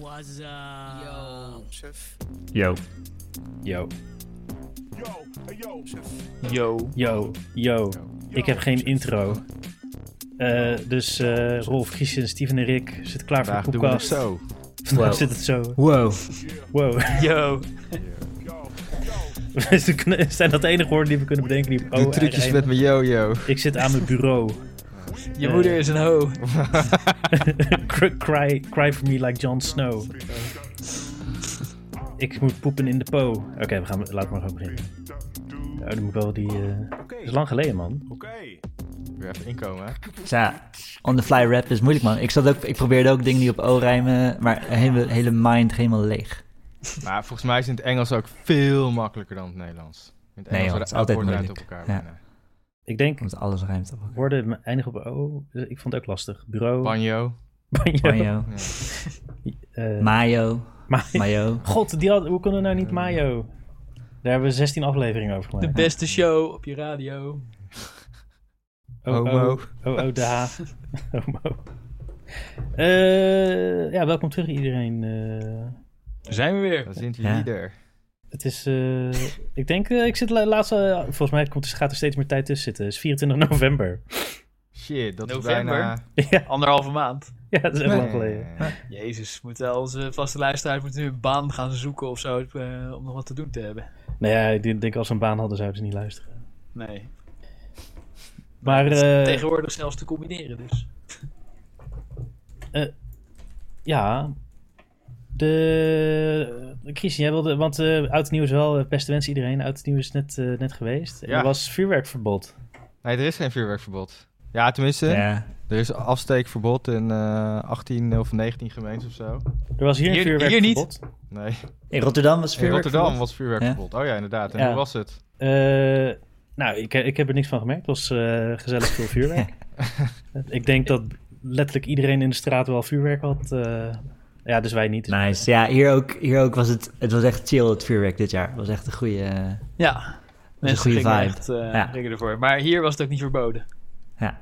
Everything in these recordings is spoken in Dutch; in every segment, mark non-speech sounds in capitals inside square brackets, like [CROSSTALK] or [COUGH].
What's up? Yo, chef. Yo. Yo, Chef. Yo. yo, yo. Ik heb geen intro. Eh, dus eh, Rolf, Christian, Steven en Rick zitten klaar Vandaag voor de doen we het podcast. zo. Vandaag Wow. zit het zo. Wow. Wow. Yo. [LAUGHS] We kunnen- zijn dat de enige woorden die we kunnen bedenken die op Doe O trucjes met mijn yo-yo. Ik zit aan mijn bureau. Je moeder is een ho. [LAUGHS] cry, for me like Jon Snow. Ik moet poepen in de po. Oké, we gaan laten maar gewoon beginnen. Nou, dan moet wel die. eh is lang geleden, man. Weer even inkomen, hè? Ja, on the fly rap is moeilijk, man. Ik, zat ook, ik probeerde ook dingen die op O rijmen, maar hele, hele mind helemaal leeg. Maar volgens mij is in het Engels ook veel makkelijker dan het Nederlands. In het Nee, Engels joh, worden het is altijd moeilijk. op elkaar. Ja. Ik denk, Want alles rijmt op elkaar. woorden eindigen op O. Ik vond het ook lastig. Bureau. Banjo. Banjo. Mayo, eh, mayo, ma- mayo. [LAUGHS] God, die had, hoe kon er nou niet Mayo? Daar hebben we 16 afleveringen over De gemaakt. beste show op je radio. Oh, Homo. Oh, oh, oh, de. [LAUGHS] Homo. Eh, ja, welkom terug iedereen. Eh, Daar zijn we weer. Dat zijn Ja. jullie er. Het is, eh, ik denk, eh, ik zit la- laatst, eh, volgens mij komt, er- gaat er steeds meer tijd tussen zitten. Het is 24 november. Shit, dat November? is bijna... [LAUGHS] ja, Anderhalve maand. ja, dat is echt lang geleden. Jezus, moet wel onze vaste luisteraars moeten nu een baan gaan zoeken of zo eh, om nog wat te doen te hebben. Nou ja, ik denk als ze een baan hadden zouden ze niet luisteren. Nee. Maar Het eh, tegenwoordig zelfs te combineren dus. ja, de... Christian, jij wilde, want eh oud en nieuw is wel, eh, beste wensen iedereen. Oud en nieuw is net, eh, net geweest. Ja. Er was vuurwerkverbod. Nee, er is geen vuurwerkverbod. Ja, tenminste, Ja, er is afsteekverbod in eh 18 of 19 gemeenten of zo. Er was hier, Hier- een hier niet. vuurwerkverbod. Nee, in Rotterdam was in vuurwerk. Rotterdam was vuurwerkverbod. Oh ja, inderdaad. En Ja. hoe was het? Eh, nou, ik, ik heb er niks van gemerkt. Het was eh, gezellig veel vuurwerk. [LAUGHS] ik denk dat letterlijk iedereen in de straat wel vuurwerk had. Ja, dus wij niet. Dus- Nice. Ja, hier ook, hier ook was het, het was echt chill, het vuurwerk dit jaar. Het was echt een goede, Ja. een goede gingen vibe. echt eh, Ja. gingen ervoor. Maar hier was het ook niet verboden. ja.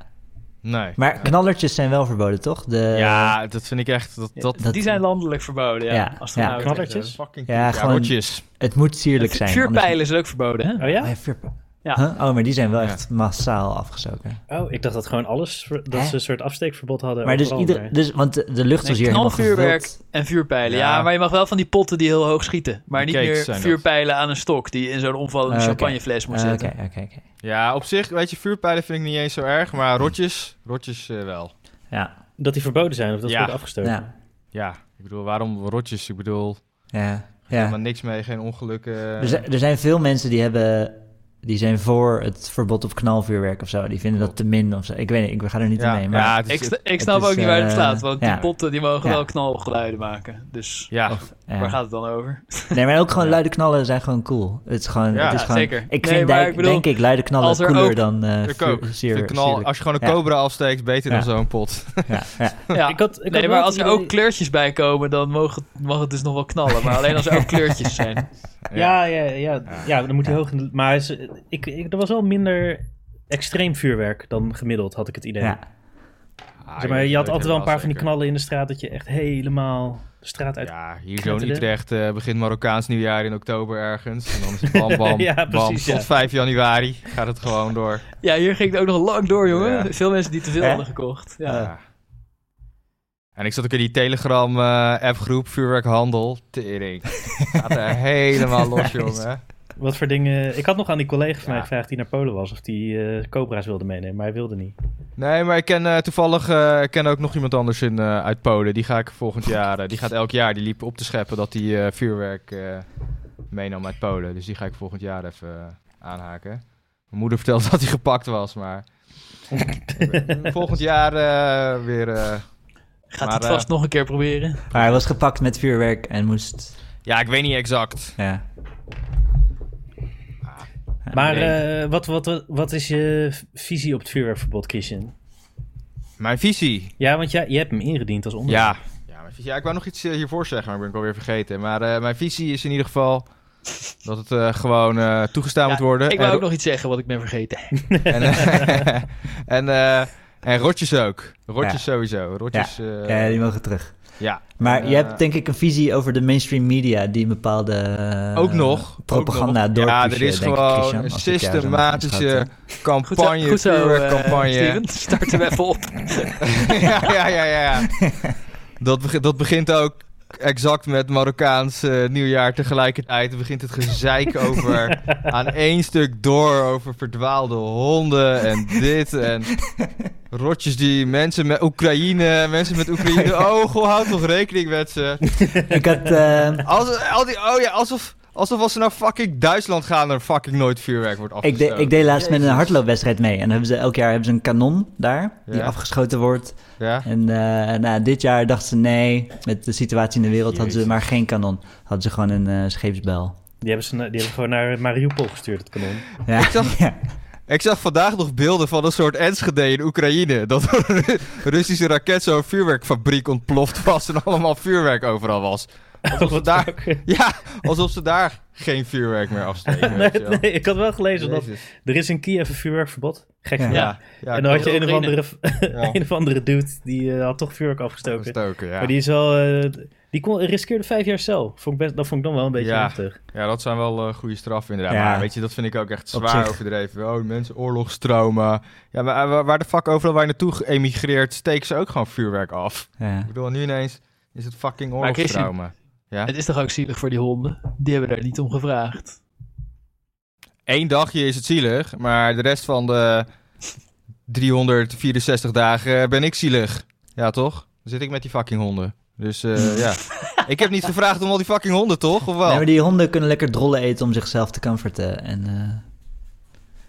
Nee. Maar knallertjes zijn wel verboden, toch? De, ja, dat vind ik echt... Dat, dat, Dat- Die zijn landelijk verboden, ja. Ja, Als het ja. nou Knallertjes? fucking Ja, gewoon- rotjes. Het moet sierlijk zijn. Vuurpijlen is ook verboden, hè? Oh anders- ja? Oh, ja, vuurp- Ja. Huh? Oh, maar die zijn wel Ja. echt massaal afgestoken. Oh, ik dacht dat gewoon alles... Dat Hè? ze een soort afsteekverbod hadden. Maar dus, ieder, dus want de, de lucht was hier helemaal knalvuurwerk gevuld. en vuurpijlen. Ja. Ja. maar je mag wel van die potten die heel hoog schieten. Maar niet meer dat. vuurpijlen aan een stok die in zo'n omvallende Ah, champagnefles moet Ah, zetten. Oké, oké, oké. Ja, op zich, weet je, vuurpijlen vind ik niet eens zo erg, maar rotjes, rotjes eh, wel. Ja, Dat die verboden zijn of dat ze worden afgestoken. ja, Ja, ik bedoel, waarom rotjes? Ik bedoel, ja. helemaal ja. niks mee, geen ongelukken. Er, zijn, er zijn veel mensen die hebben... Die zijn voor het verbod op knalvuurwerk of zo. Die vinden dat te min of zo. Ik weet niet, ik ga er niet ja, mee. Maar ja, het is- Ik, snap is, ook niet waar het eh, staat. Want ja. die potten die mogen Ja. wel knalgeluiden maken. Dus ja, waar gaat het dan over? Nee, maar ook gewoon [LAUGHS] Ja. luide knallen zijn gewoon cool. Het is gewoon... Ja, het is gewoon zeker. Ik vind, denk, ik bedoel, denk ik luide knallen als er cooler ook- dan uh, zeer, De knal, als je gewoon een Ja. cobra afsteekt, beter dan zo'n pot. Ja, [LAUGHS] ja. Ja. Ik had- ik nee, maar als er ook kleurtjes bij komen, dan mag het, mag het dus nog wel knallen. Maar alleen als er ook kleurtjes zijn. [LAUGHS] Ja, ja, ja, ja. dan moet hij hoog. Maar ik, ik, er was wel minder extreem vuurwerk dan gemiddeld, had ik het idee. Ja. Ah, Zeg maar, je had altijd wel een paar van die knallen in de straat dat je echt helemaal de straat uit... Ja, hier zo in. Utrecht eh, begint Marokkaans nieuwjaar in oktober ergens. En dan is het [LAUGHS] bam, bam, Ja, bam. precies, Tot ja. 5 januari gaat het gewoon door. Ja, hier ging het ook nog lang door, jongen. Ja. Veel mensen die te veel hadden gekocht. Ja. Ja. En ik zat ook in die Telegram eh, appgroep vuurwerkhandel. Tering. Gaat er [LAUGHS] helemaal los, jongen. Wat voor dingen... Ik had nog aan die collega van mij gevraagd die naar Polen was, of die eh, cobra's wilde meenemen, maar hij wilde niet. Nee, maar ik ken eh, toevallig eh, ik ken ook nog iemand anders in, eh, uit Polen. Die ga ik volgend jaar, die gaat elk jaar, die liep op te scheppen dat hij eh, vuurwerk eh, meenam uit Polen. Dus die ga ik volgend jaar even aanhaken. Mijn moeder vertelde [LAUGHS] dat hij gepakt was, maar [LAUGHS] volgend jaar eh, weer... eh, Gaat Maar, het vast nog een keer proberen. Maar hij was gepakt met vuurwerk en moest... ja, ik weet niet exact. Ja. Maar nee. eh, wat, wat, wat is je visie op het vuurwerkverbod, Christian? Mijn visie. Ja, want jij, je hebt hem ingediend als onderwerp. Ja. Ja, mijn visie. ja, ik wou nog iets eh, hiervoor zeggen, maar ben ik alweer vergeten. Maar eh, mijn visie is in ieder geval dat het eh, gewoon eh, toegestaan Ja, moet worden. Ik wou ook nog iets zeggen wat ik ben vergeten. [LAUGHS] En, [LAUGHS] en eh, En rotjes ook. Rotjes sowieso. Rotjes, eh, Ja, die mogen terug. Ja. Maar Eh, je hebt denk ik een visie over de mainstream media die een bepande eh, Ook nog. propaganda ook nog. door. Ja, er is gewoon een systematische [LAUGHS] campagne, goed zo, goed zo eh, vuurwerkcampagne. Steven. Start hem even op. [LAUGHS] ja, ja, ja, ja. ja. [LAUGHS] Dat, beg- dat begint ook exact met Marokkaans eh, nieuwjaar tegelijkertijd. begint het gezeik [LAUGHS] over aan één stuk door over verdwaalde honden en dit en rotjes die mensen met Oekraïne, mensen met Oekraïne. [LAUGHS] Oh, goh, houd toch rekening met ze. Ik had, eh, Als, al die, oh ja, alsof, alsof als ze naar fucking Duitsland gaan er fucking nooit vuurwerk wordt ik, afgestoken. de, ik deed laatst met een hardloopwedstrijd mee. En dan hebben ze elk jaar hebben ze een kanon daar, die Ja. afgeschoten wordt. Ja? En eh, nou, dit jaar dachten ze nee, met de situatie in de wereld hadden ze maar geen kanon. Hadden ze gewoon een eh, scheepsbel. Die hebben, ze, die hebben gewoon naar Mariupol gestuurd, het kanon. Ja, Ik zag- [LAUGHS] ja. Ik zag vandaag nog beelden van een soort Enschede in Oekraïne. Dat er [LAUGHS] een Russische raket zo'n vuurwerkfabriek ontploft was en allemaal vuurwerk overal was. [LAUGHS] Alsof ze daar, [LAUGHS] ja, alsof ze daar geen vuurwerk meer afsteken. [LAUGHS] nee, weet je wel. nee, ik had wel gelezen dat er is in Kiev een vuurwerkverbod. Gek Ja. Ja, ja, en dan had je een of, andere, Ja. een of andere dude die eh, had toch vuurwerk afgestoken. Maar die is wel, eh, die kon, riskeerde vijf jaar cel. Vond ik best, dat vond ik dan wel een beetje Ja. heftig. Ja, dat zijn wel eh, goede straffen inderdaad. Ja. Maar weet je, dat vind ik ook echt zwaar overdreven. Oh, mensen, oorlogsstromen. Ja, maar waar- waar de fuck overal waar je naartoe geëmigreerd, steken ze ook gewoon vuurwerk af. Ja. Ik bedoel, nu ineens is het fucking oorlogstraumen. Ja? Het is toch ook zielig voor die honden? Die hebben daar niet om gevraagd. Eén dagje is het zielig, maar de rest van de 364 dagen ben ik zielig. Ja, toch? Dan zit ik met die fucking honden. Dus eh, [LAUGHS] ja. Ik heb niet gevraagd om al die fucking honden, toch? Of wel? Nee, maar die honden kunnen lekker drollen eten om zichzelf te comforten. En, eh,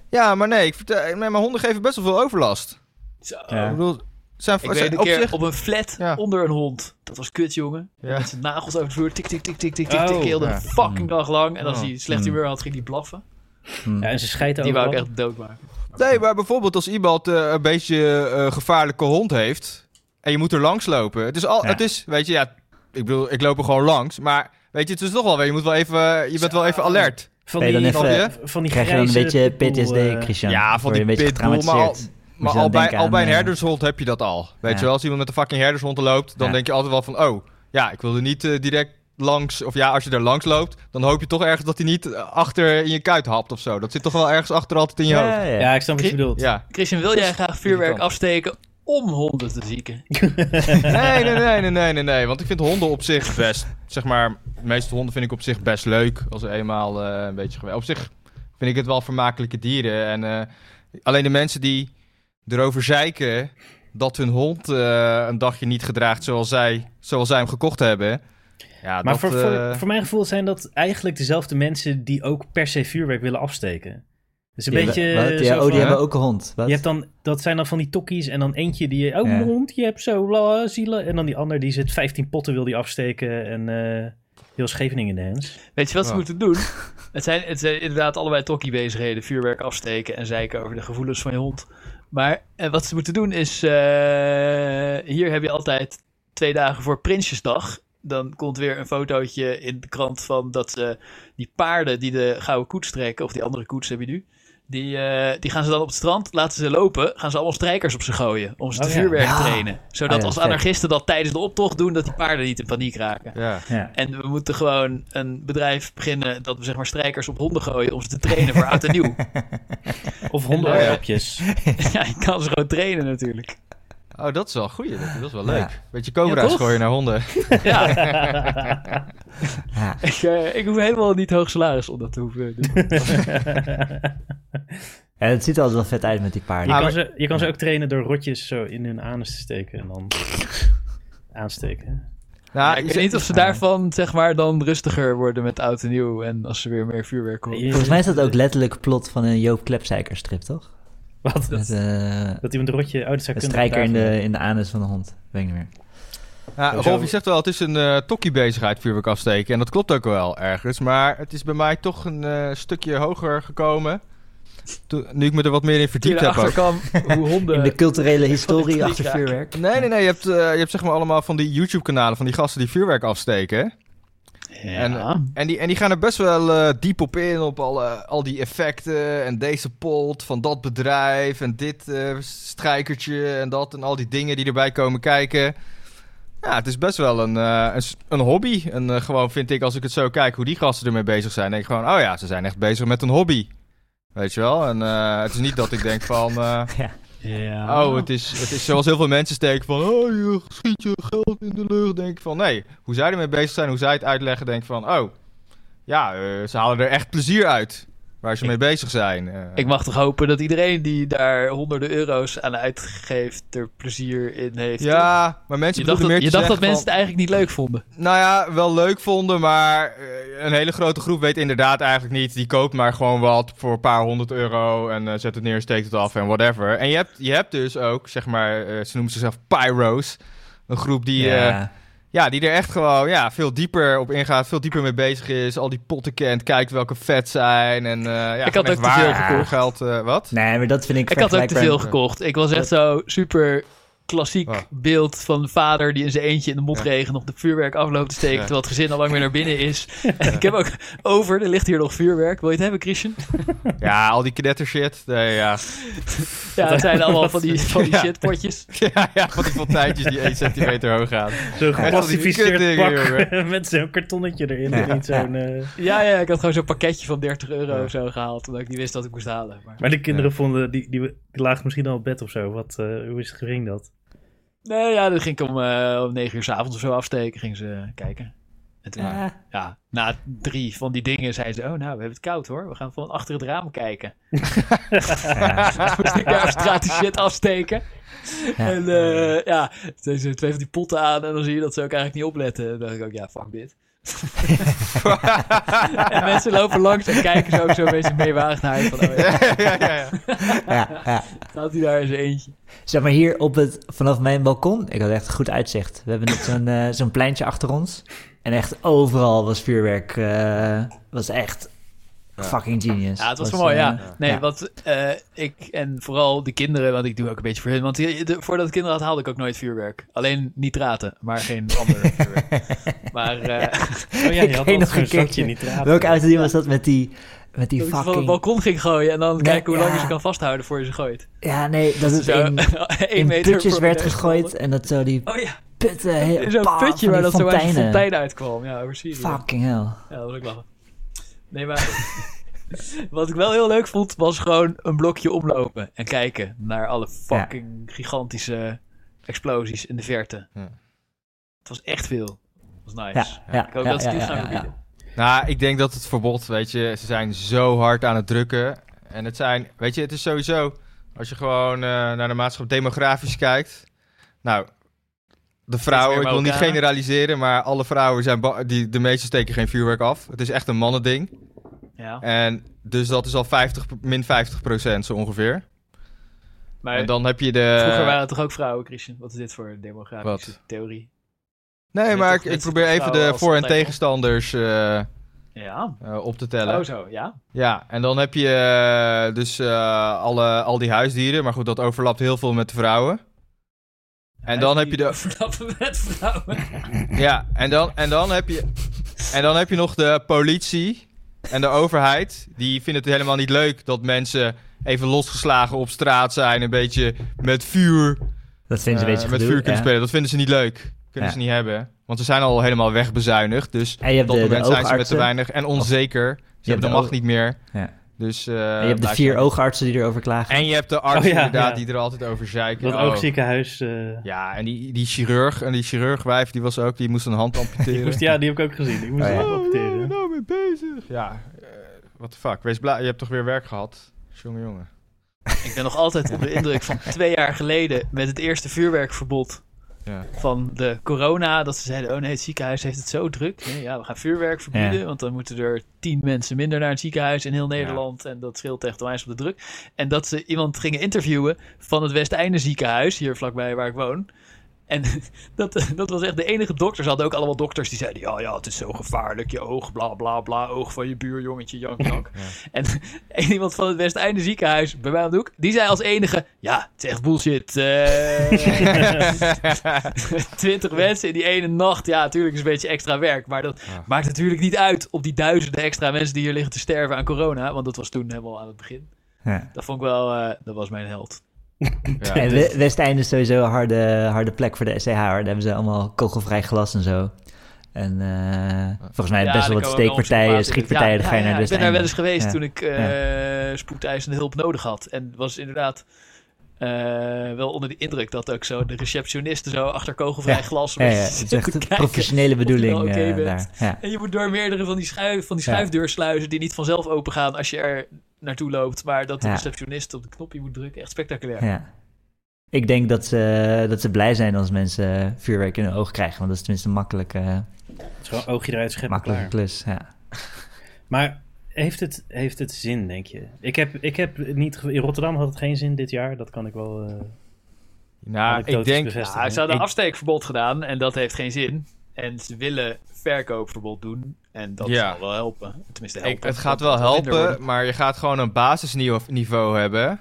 Ja, maar nee, ik vertel, nee, mijn honden geven best wel veel overlast. Zo. Ja. Ik bedoel, zijn, Ik zijn weet een op keer zich... op een flat Ja. onder een hond. Dat was kut, jongen. Ja. Met zijn nagels over de vloer. Tik, tik, tik, tik, tik, tik, tik. Oh, Heel de ja. fucking dag lang. En als Oh. hij slecht humeur had, ging hij blaffen. hm. Ja, en ze scheiden Die wou ik echt doodmaken. Nee, maar bijvoorbeeld als iemand eh, een beetje eh, gevaarlijke hond heeft... en je moet er langs lopen. Het is, al, Ja. het is, weet je, ja... Ik bedoel, ik loop er gewoon langs. Maar weet je, het is toch wel... Je, moet wel even, je bent wel even alert. Van je die, dan even- van, van die krijg je dan een beetje PTSD, eh, Christian? ja, van je die pitbull, maar al- Maar al bij, al bij een eh, herdershond heb je dat al. Weet Ja. je wel, als iemand met een fucking herdershond er loopt... dan Ja. denk je altijd wel van... Oh, ja, ik wil er niet eh, direct langs... Of ja, als je er langs loopt... dan hoop je toch ergens dat hij niet eh, achter in je kuit hapt of zo. Dat zit toch wel ergens achter altijd in je hoofd. Ja, ja. Ja, ik snap wat je bedoelt. Ja. Christian, wil jij graag vuurwerk afsteken om honden te zieken? [LAUGHS] Nee, nee, nee, nee, nee, nee, nee. Want ik vind honden op zich best... Zeg maar, de meeste honden vind ik op zich best leuk. Als ze eenmaal eh, een beetje... Op zich vind ik het wel vermakelijke dieren. En eh, alleen de mensen die erover zeiken... dat hun hond eh, een dagje niet gedraagt zoals zij, zoals zij hem gekocht hebben... Ja, Maar dat, voor, eh, voor, voor mijn gevoel zijn dat eigenlijk dezelfde mensen die ook per se vuurwerk willen afsteken. Dus een Die beetje. hebben- Ja, oh, van- die hebben ook een hond. Wat? Je hebt dan, dat zijn dan van die tokkies en dan eentje die... Oh, Ja. mijn hond, je hebt zo la, zielen. En dan die ander die zit 15 potten wil die afsteken en eh, heel Scheveningen in de hens. Weet je wat ze moeten doen? Het zijn, het zijn inderdaad allebei tokkie-bezigheden. Vuurwerk afsteken en zeiken over de gevoelens van je hond. Maar eh, wat ze moeten doen is... eh, hier heb je altijd twee dagen voor Prinsjesdag. Dan komt weer een fotootje in de krant van dat ze die paarden die de gouden koets trekken... of die andere koets heb je nu... Die, eh, die gaan ze dan op het strand, laten ze lopen, gaan ze allemaal strijkers op ze gooien. Om ze te Oh ja. vuurwerk Ja. trainen. Zodat ja, als anarchisten dat tijdens de optocht doen, dat die paarden niet in paniek raken. Ja. Ja. En we moeten gewoon een bedrijf beginnen dat we zeg maar strijkers op honden gooien om ze te trainen voor oud en nieuw. [LAUGHS] Of En, hondenopjes. [LAUGHS] ja, je kan ze gewoon trainen natuurlijk. Oh, dat is wel goed. Dat, dat is wel Ja. leuk. Beetje cobra's Ja, gooien naar honden. [LAUGHS] Ja, Ja. ik, eh, ik hoef helemaal niet hoog salaris om dat te hoeven doen. [LAUGHS] Ja, het ziet er altijd wel vet uit met die Je, paarden. Ah, kan maar- ze, je kan ze ook trainen door rotjes zo in hun anus te steken en dan aansteken. Nou, ik is- weet niet of ze daarvan zeg maar dan rustiger worden met oud en nieuw en als ze weer meer vuurwerk. Je- Volgens mij is dat ook letterlijk plot van een Joop Klepzijker strip, toch? Wat? Met eh, Dat iemand een rotje... Oh, dat zou een kunnen strijker in de, in de anus van de hond. Weet ik niet meer. Ja. Rolf, je zegt wel, het is een eh tokkie-bezigheid, vuurwerk afsteken. En dat klopt ook wel ergens. Maar het is bij mij toch een eh, stukje hoger gekomen. Toen, nu ik me er wat meer in Die verdiept heb ook. kan hoe [LAUGHS] honden... In de culturele [LAUGHS] historie achter vuurwerk. Nee, nee, nee. Je hebt, eh, je hebt zeg maar allemaal van die YouTube-kanalen van die gasten die vuurwerk afsteken. Ja. En die, en die gaan er best wel eh, diep op in, op alle, al die effecten en deze pot van dat bedrijf en dit eh, strijkertje en dat en al die dingen die erbij komen kijken. Ja, het is best wel een, eh, een, een hobby. En eh, gewoon vind ik, als ik het zo kijk, hoe die gasten ermee bezig zijn, denk ik gewoon, oh ja, ze zijn echt bezig met een hobby. Weet je wel? En eh, het is niet dat ik denk van, eh, [LAUGHS] oh, het is, het is zoals heel veel mensen steken van, oh, je schiet je geld in de lucht. Denk ik van, nee, hoe zij ermee bezig zijn, hoe zij het uitleggen, denk ik van, oh, ja, eh, ze halen er echt plezier uit waar ze mee bezig zijn. Eh, Ik mag toch hopen dat iedereen die daar honderden euro's aan uitgeeft er plezier in heeft. toch? ja, maar mensen Je dacht, dat, meer je dacht dat mensen het eigenlijk niet leuk vonden. Nou ja, wel leuk vonden, maar eh, een hele grote groep weet inderdaad eigenlijk niet. Die koopt maar gewoon wat voor een paar honderd euro en eh, zet het neer, steekt het af en whatever. En je hebt, je hebt dus ook, zeg maar, eh, ze noemen zichzelf Pyro's. Een groep die, eh, ja. Ja, die er echt gewoon ja, veel dieper op ingaat, veel dieper mee bezig is. Al die potten kent, kijkt welke vet zijn. En, eh, ja, Ik had ook te veel gekocht. geld, eh, wat? Nee, maar dat vind ik Ik had ook te veel gekocht. Ik was echt zo super klassiek Oh. beeld van een vader die in zijn eentje in de motregen nog de vuurwerk afloopt te steken, Ja. terwijl het gezin al lang weer naar binnen is. [LAUGHS] En ik heb ook over, er ligt hier nog vuurwerk. Wil je het hebben, Christian? [LAUGHS] Ja, al die knetter shit. Nee, ja. Ja, het zijn allemaal van die, van die Ja. shitpotjes. [LAUGHS] ja, ja, van die fonteintjes die 1 centimeter hoog gaan. Zo'n geplastificeerd pak met zo'n kartonnetje erin. Ja. niet zo'n, eh, Ja, ja, ik had gewoon zo'n pakketje van 30 euro Ja. of zo gehaald, omdat ik niet wist dat ik moest halen. Maar... Maar de kinderen vonden, die, die, die lagen misschien al op bed of zo. Wat, eh, hoe is het ging dat? Nee, ja, dan ging ik om, eh, om 9 uur s'avonds of zo afsteken, gingen ze kijken. En toen, Ja. ja, na drie van die dingen zeiden ze, oh nou, we hebben het koud hoor, we gaan van achter het raam kijken. [LAUGHS] Ja. moest ik daar die shit afsteken. Ja. En eh, ja, ze twee van die potten aan en dan zie je dat ze ook eigenlijk niet opletten. Dan dacht ik ook, ja, fuck dit. [LAUGHS] en mensen lopen langs en kijken zo ook zo een beetje meewarig naar je van, oh ja, ja, ja, ja. Ja, staat hij daar zijn eentje. Zeg maar hier op het, vanaf mijn balkon, ik had echt goed uitzicht. We hebben net zo'n eh, zo'n pleintje achter ons. En echt overal was vuurwerk. eh, was echt. Fucking genius. Ja, het was, Was, wel mooi, eh, ja. Nee, ja. want eh, ik en vooral de kinderen, want ik doe ook een beetje voor hun. Want die- de- voordat ik kinderen had, haalde ik ook nooit vuurwerk. Alleen nitraten, maar geen [LAUGHS] ander vuurwerk. Maar eh [LAUGHS] Oh ja, Ik je had weet altijd nog een keertje. nitraat. Welke auto die was dat met die, met die dat van het fucking... balkon ging gooien en dan kijken hoe lang ja. je ze kan vasthouden voor je ze gooit. Ja, nee, dat het Zo, in, [LAUGHS] in meter putjes werd gegooid. En dat zo die Oh ja, putten... heel- in zo'n putje waar dat zo uit de fontein uitkwam. Ja, over Syrië. Fucking hell. Ja, dat was ook lachen. Nee, maar... [LAUGHS] Wat ik wel heel leuk vond, was gewoon een blokje omlopen en kijken naar alle fucking gigantische explosies in de verte. Ja. Het was echt veel. Dat was Ja, nice. ja, Ik hoop ja, dat ze ja, dit ja, gaan ja, verbieden. Nou, ik denk dat het verbod, weet je, ze zijn zo hard aan het drukken. En het zijn, weet je, het is sowieso, als je gewoon eh, naar de maatschappij demografisch kijkt. Nou, de vrouwen, ik wil niet generaliseren, maar alle vrouwen zijn, die, de meeste steken geen vuurwerk af. Het is echt een mannending. Ja. En dus dat is al 50, min 50 procent zo ongeveer. Maar en dan heb je de... vroeger waren het toch ook vrouwen, Christian? Wat is dit voor demografische Wat? theorie? Nee, maar ik, ik probeer even de voor- en tegenstanders eh, Ja. eh, op te tellen. Oh zo, ja. Ja, en dan heb je eh, dus alle, al die huisdieren. Maar goed, dat overlapt heel veel met de vrouwen. En dan heb je de... [LAUGHS] Verdappen met vrouwen. [LAUGHS] Ja, en dan, en dan heb je... En dan heb je nog de politie en de overheid. Die vinden het helemaal niet leuk dat mensen even losgeslagen op straat zijn. Een beetje met vuur, Dat vinden ze eh, een beetje met gedoe, vuur kunnen ja. spelen. Dat vinden ze niet leuk. Kunnen Ja. ze niet hebben. Want ze zijn al helemaal wegbezuinigd. Dus En je hebt op dat de, de moment zijn ze met te weinig en onzeker. Ze hebben de de macht niet meer. Ja. Dus, eh, En je hebt de vier oogartsen die erover klagen. En je hebt de arts Oh ja, inderdaad ja. die er altijd over zeiken. Dat Oh. oogziekenhuis. eh, Ja, en die, die chirurg, en die chirurgwijf, die was ook, die moest een hand [LAUGHS] amputeren. die moest, ja, die heb ik ook gezien. Die moest Oh, ja. ook Oh, opteren. ben je nou mee bezig? Ja, what the fuck. Wees blij, je hebt toch weer werk gehad? Jongen, jongen. Ik ben nog altijd onder de indruk van twee jaar geleden met het eerste vuurwerkverbod Ja. van de corona. Dat ze zeiden, oh nee, het ziekenhuis heeft het zo druk. Nee, ja, we gaan vuurwerk verbieden, Ja. want dan moeten er tien mensen minder naar het ziekenhuis in heel Nederland. En dat scheelt echt onwijs op de druk. En dat ze iemand gingen interviewen van het Westeinde ziekenhuis, hier vlakbij waar ik woon. En [LAUGHS] dat, dat was echt de enige dokter. Ze hadden ook allemaal dokters die zeiden: Ja, ja, het is zo gevaarlijk. Je oog, bla bla bla. Oog van je buurjongetje, jank, jank. [LAUGHS] En [LAUGHS] iemand van het Westeinde ziekenhuis bij mij om de hoek, die zei als enige: Ja, het is echt bullshit. Twintig mensen in die ene nacht. Ja, natuurlijk is een beetje extra werk. Maar dat Ja. maakt natuurlijk niet uit op die duizenden extra mensen die hier liggen te sterven aan corona. Want dat was toen helemaal aan het begin. Ja. Dat vond ik wel, eh, dat was mijn held. [LAUGHS] Ja. En We- Westeinde is sowieso een harde, harde plek voor de SCH. Daar hebben ze allemaal kogelvrij glas en zo. En eh, volgens mij Ja, best wel wat steekpartijen, schietpartijen. Ja, dan ga je ja, naar Ik ben daar wel eens geweest Ja. toen ik eh spoedeisende hulp nodig had. En was inderdaad eh, wel onder de indruk dat ook zo de receptionisten zo achter kogelvrij Ja. glas Ja, het is [LAUGHS] echt een professionele je bedoeling eh. En je moet door meerdere van die, schuif, van die schuifdeursluizen die niet vanzelf open gaan als je er naartoe loopt. Maar dat de Ja. receptionist op de knopje moet drukken. Echt spectaculair. Ja. Ik denk dat ze, dat ze blij zijn als mensen vuurwerk in hun oog krijgen. Want dat is tenminste een makkelijke, Het is gewoon oogje eruit scheppen, makkelijke klaar. klus. Ja. Maar heeft het, heeft het zin, denk je? Ik heb, ik heb niet... In Rotterdam had het geen zin dit jaar. Dat kan ik wel... eh Nou, ik denk... Ja, ze hadden Ik- afsteekverbod gedaan en dat heeft geen zin. En ze willen verkoopverbod doen. En dat Ja. zal wel helpen. Tenminste, Ik, helpen. het gaat wel helpen, maar je gaat gewoon een basisniveau niveau hebben.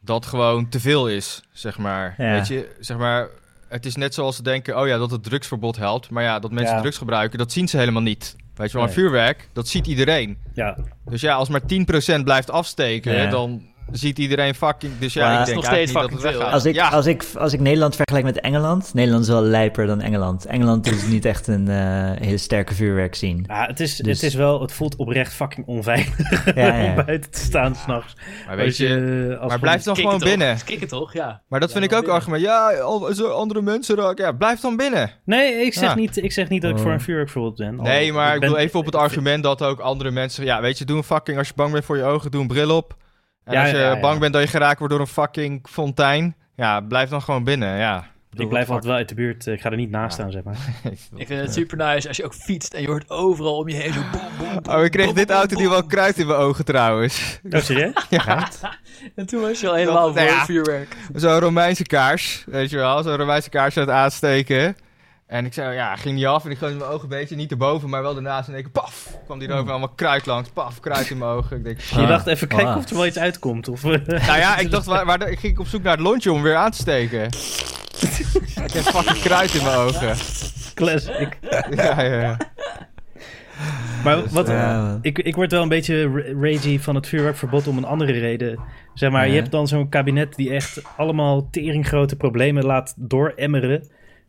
Dat gewoon te veel is, zeg maar. Ja. Weet je, zeg maar. Het is net zoals ze denken, oh ja, dat het drugsverbod helpt. Maar ja, dat mensen Ja. drugs gebruiken, dat zien ze helemaal niet. Weet je wel, Nee. een vuurwerk, dat ziet iedereen. ja, Dus ja, als maar 10% blijft afsteken, Ja. dan ziet iedereen fucking... Dus ja, Maar ik het denk is nog steeds dat het Als, ik. Ja, als, ik, als ik Nederland vergelijk met Engeland, Nederland is wel lijper dan Engeland. Engeland is niet echt een eh, hele sterke vuurwerk zien. ja het, is, Dus- het is wel... Het voelt oprecht fucking onveilig Ja, [LAUGHS] ja. om buiten te staan s'nachts. maar weet je... Maar blijf dan gewoon binnen. Kikken toch, ja. Maar dat Ja, vind ik ook binnen. argument. Ja, al- zo andere mensen raken. Ja, blijf dan binnen. Nee, ik zeg, Ja. niet, ik zeg niet dat ik Oh. voor een vuurwerkverbod ben. Nee, maar ik ben- bedoel even op het argument dat ook andere mensen... Ja, weet je, doe een fucking... Als je bang bent voor je ogen, doe een bril op. En Ja, als je ja, ja. bang bent dat je geraakt wordt door een fucking fontein... Ja, blijf dan gewoon binnen, ja. Ik blijf altijd wel uit de buurt. eh, Ik ga er niet naast staan, zeg maar. [LAUGHS] Ik vind het super nice als je ook fietst en je hoort overal om je heen zo boem, boem, boem, Oh, ik kreeg dit auto die wel kruid in mijn ogen trouwens. Oh, serieus? [LAUGHS] [LAUGHS] En toen was je al helemaal nou ja. vuurwerk. Zo'n Romeinse kaars, weet je wel. Zo'n Romeinse kaars aan het aansteken. En ik zei, ja, ging niet af. En ik gooi mijn ogen een beetje, niet erboven, maar wel ernaast. En ik paf, kwam die er ook allemaal kruid langs. Paf, kruid in mijn ogen. Ik denk, [LAUGHS] Je shit. dacht even kijken Ah. of er wel iets uitkomt. Of, [LAUGHS] Nou ja, ik dacht, waar, waar, ik ging op zoek naar het lontje om weer aan te steken. [LAUGHS] ik heb fucking kruid in mijn ogen. classic. Ja, ja, ja. Maar wat, Ja, man. ik, ik word wel een beetje ra- ragey van het vuurwerkverbod om een andere reden. Zeg maar, je hebt dan zo'n kabinet die echt allemaal teringgrote problemen laat dooremmeren.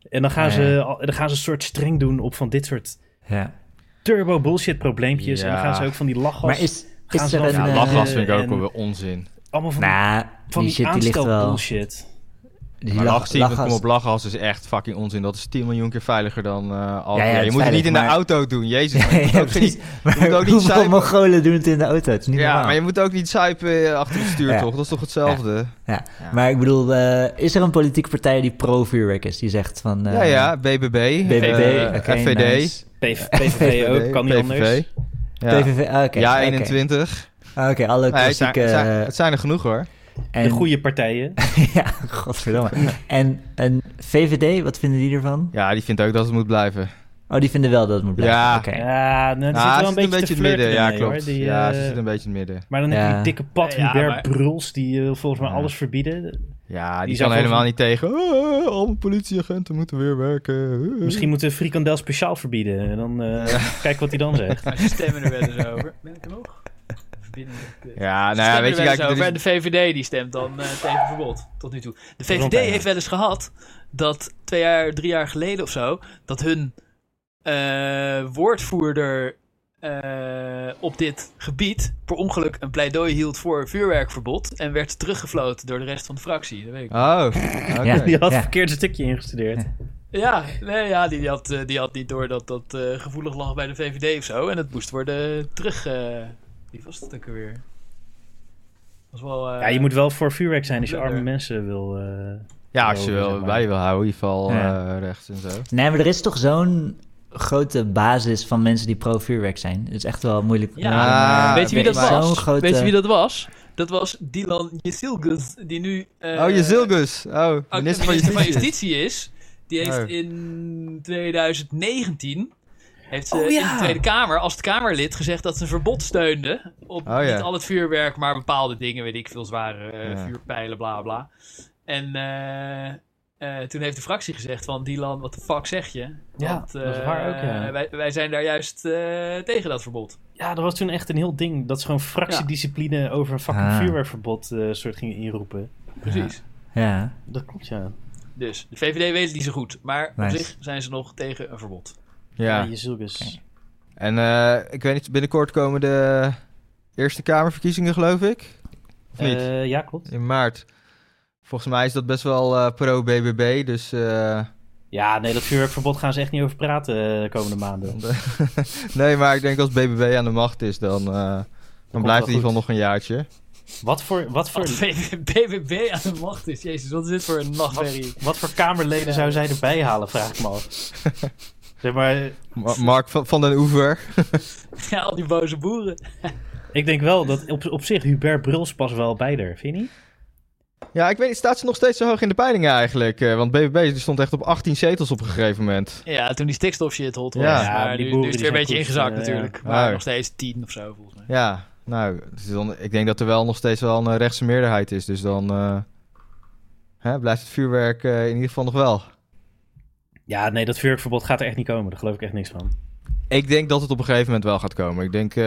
En dan gaan, Ja. ze, dan gaan ze een soort streng doen op van dit soort Ja. turbo bullshit probleempjes. En dan gaan ze ook van die lachgas... Maar is, Gaan is ze er een... Ja, eh, lachgas vind ik ook wel weer onzin. allemaal van, die- Nou, van die die, shit die ligt aanstel wel... bullshit. Die Maar lach- lachgas, kom lachgas- op, lachgas is echt fucking onzin. Dat is 10 miljoen keer veiliger dan eh al. Ja, ja, Ja, het je moet het niet in de maar- auto doen, [LAUGHS] jezus. maar je ja, moet ook precies. niet- Maar moet ook niet hoeveel zuipen. Mongolen doen het in de auto? Het is niet Ja, normaal. maar je moet ook niet zuipen eh, achter het stuur, Ja. toch? Dat is toch hetzelfde? Ja. Maar ik bedoel, eh, is er een politieke partij die pro-vuurwerk is? Die zegt van... eh, ja, ja, BBB, BBB, eh, FVD, nice. PVV [LAUGHS] ook, kan niet anders. PVV. Ja, PVV, ah, oké. ja oké. 21. Ah, Oké, alle Nee, het, zijn, klassieke... het, zijn, het zijn er genoeg hoor. En, De goede partijen. [LAUGHS] ja, godverdomme. En een VVD, wat vinden die ervan? Ja, die vindt ook dat het moet blijven. Oh, die vinden wel dat het moet blijven. Ja. Oké. Ja, nou, er Nou, zit ze wel een zit beetje, te in het midden. Ja, mee, klopt. Die, ja, eh, ze zit een beetje in het midden. Maar dan heb je die dikke Pat Ja, Hubert maar- Bruls, die eh, volgens mij Ja. alles verbieden. Ja, die, Die kan helemaal niet tegen. "Ah, alle politieagenten moeten weer werken. Ah." Misschien moeten we frikandel speciaal verbieden. En dan eh [LAUGHS] kijk wat hij dan zegt. [LAUGHS] Maar ze stemmen er wel eens over. Ben ik er nog? Binnen de kut. Ja, nou ja, weet je, kijk, over. er En de VVD die stemt dan eh, tegen verbod. Tot nu toe. De VVD heeft wel eens gehad dat twee jaar, drie jaar geleden of zo, dat hun eh, woordvoerder eh, op dit gebied per ongeluk een pleidooi hield voor vuurwerkverbod en werd teruggefloten door de rest van de fractie. Dat weet ik. Oh. [LAUGHS] Ja. Die had Ja. het verkeerde stukje ingestudeerd. Ja, nee, ja die, die had, die had niet door dat dat eh, gevoelig lag bij de VVD of zo. En het moest worden terug. eh wie was het ook alweer? Was wel, eh, Ja, je moet wel voor vuurwerk zijn als je arme mensen wil... eh, Ja, als je Zeg maar. bij wil houden, in ieder geval Ja. eh, rechts en zo. Nee, maar er is toch zo'n grote basis van mensen die pro-vuurwerk zijn. Het is echt wel moeilijk. Ja, Ja, weet je wie dat was? Zo'n grote- Weet je wie dat was? Dat was Dylan Jezilgus, die nu... eh, oh, je Zilgus. Oh, minister van. Justitie is. Die heeft Oh. in 2019 heeft ze Oh, ja. in de Tweede Kamer als Kamerlid gezegd dat ze een verbod steunde op Oh, ja. niet al het vuurwerk, maar bepaalde dingen, weet ik veel, zware eh, Ja. vuurpijlen, bla bla. En eh, eh, toen heeft de fractie gezegd van Dylan, wat de fuck zeg je? Ja, Want, dat is eh, waar ook, ja. wij, wij zijn daar juist eh, tegen dat verbod. Ja, dat was toen echt een heel ding. Dat ze gewoon fractiediscipline over een fucking Ah. vuurwerkverbod eh, soort gingen inroepen. Precies. Ja, Dat klopt, ja. Dus de VVD weet het niet zo goed, maar Nice. op zich zijn ze nog tegen een verbod. Ja. je zulkes. Oké. En eh, ik weet niet, binnenkort komen de Eerste Kamerverkiezingen, geloof ik. Of niet? Eh, ja, klopt. In maart. Volgens mij is dat best wel eh, pro-BBB, dus... eh, Ja, nee, dat vuurwerkverbod gaan ze echt niet over praten de komende maanden. [LAUGHS] nee, maar ik denk als BBB aan de macht is, dan, eh, dan wel blijft het in ieder geval nog een jaartje. Wat voor, wat voor, Als BBB aan de macht is, jezus, wat is dit voor een nachtmerrie? wat voor Kamerleden zou zij erbij halen, vraag ik me af. [LAUGHS] Zeg maar, Ma- Mark van, van den Oever. [LAUGHS] Ja, al die boze boeren. [LAUGHS] ik denk wel dat op, op zich Hubert Bruls pas wel bij er, vind je niet? Ja, ik weet niet, staat ze nog steeds zo hoog in de peilingen eigenlijk? eh, want BBB stond echt op 18 zetels op een gegeven moment. Ja, toen die stikstof shit hot was. Ja. die nu, boeren nu is het die weer een beetje ingezakt eh, natuurlijk. ja. Maar Oh. nog steeds 10 of zo volgens mij. Ja, nou, dan, ik denk dat er wel nog steeds wel een rechtse meerderheid is. Dus dan eh, hè, blijft het vuurwerk in ieder geval nog wel. Ja, nee, dat vuurwerkverbod gaat er echt niet komen. Daar geloof ik echt niks van. Ik denk dat het op een gegeven moment wel gaat komen. Ik denk, eh,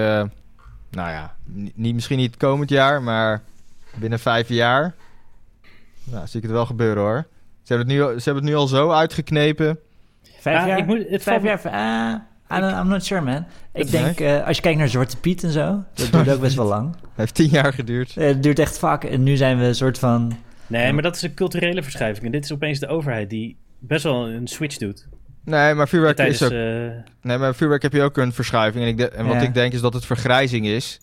nou ja, ni- niet, misschien niet komend jaar, maar binnen vijf jaar. Nou, zie ik het wel gebeuren hoor. Ze hebben het nu, al- ze hebben het nu al zo uitgeknepen. vijf Ja, jaar? ik moet- het vijf jaar? ah, I don't- I'm not sure, man. Ik denk, eh, als je kijkt naar Zwarte Piet en zo, dat duurt ook best wel lang. [LAUGHS] Heeft tien jaar geduurd. Eh, Het duurt echt vaak. En nu zijn we een soort van... Nee, maar dat is een culturele verschuiving. En dit is opeens de overheid die best wel een switch doet. Nee, maar vuurwerk Tijdens, is ook... eh, Nee, maar vuurwerk heb je ook een verschuiving. En, ik de- en wat Ja. ik denk is dat het vergrijzing is.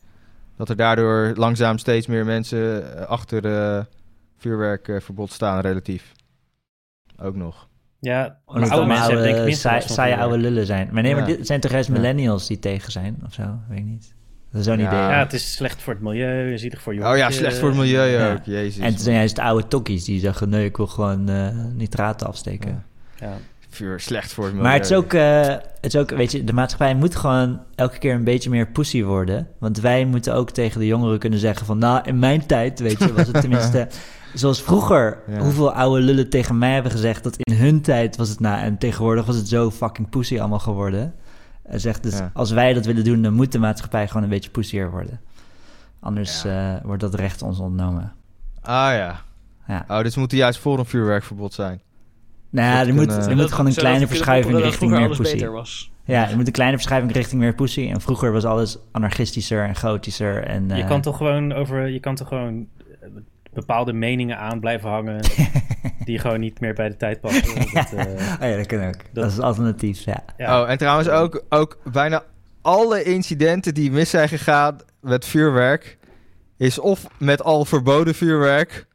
Dat er daardoor langzaam steeds meer mensen eh, achter eh vuurwerkverbod staan, relatief. Ook nog. ja, maar oude mensen hebben denk ik oude, minstens saai- saaie oude lullen zijn. Maar nee, maar dit zijn toch juist Ja. millennials die tegen zijn of zo? Weet ik niet. Dat is zo'n Ja. idee. Ja, het is slecht voor het milieu, zielig voor Oh jongeren. ja, slecht voor het milieu Ja. ook. Jezus. En het zijn juist oude tokkies die zeggen, nee, ik wil gewoon eh nitraten afsteken. Ja. Ja. Vuur, slecht voor het milieu. Maar het is, ook, eh, het is ook, weet je, de maatschappij moet gewoon elke keer een beetje meer pussy worden. Want wij moeten ook tegen de jongeren kunnen zeggen van, nou, in mijn tijd, weet je, was het tenminste... [LAUGHS] Zoals vroeger, Ja. hoeveel oude lullen tegen mij hebben gezegd dat in hun tijd was het nou... En tegenwoordig was het zo fucking pussy allemaal geworden. En zegt dus, Ja. als wij dat willen doen, dan moet de maatschappij gewoon een beetje pussier worden. Anders eh, wordt dat recht ons ontnomen. Ah ja. Ja. Oh, dus moet er juist voor een vuurwerkverbod zijn. Nou er moet, er moet gewoon een kleine verschuiving richting meer was. Ja, er moet een kleine verschuiving richting meer pussy. En vroeger was alles anarchistischer en gotischer. En, Je eh, kan toch gewoon over, je kan toch gewoon eh, bepaalde meningen aan blijven hangen [LAUGHS] die gewoon niet meer bij de tijd passen. Dat, [LAUGHS] eh, Oh ja, dat kan ook. Dat, Dat- is alternatief, ja. ja. Oh, en trouwens ook, ook bijna alle incidenten die mis zijn gegaan met vuurwerk... is of met al verboden vuurwerk...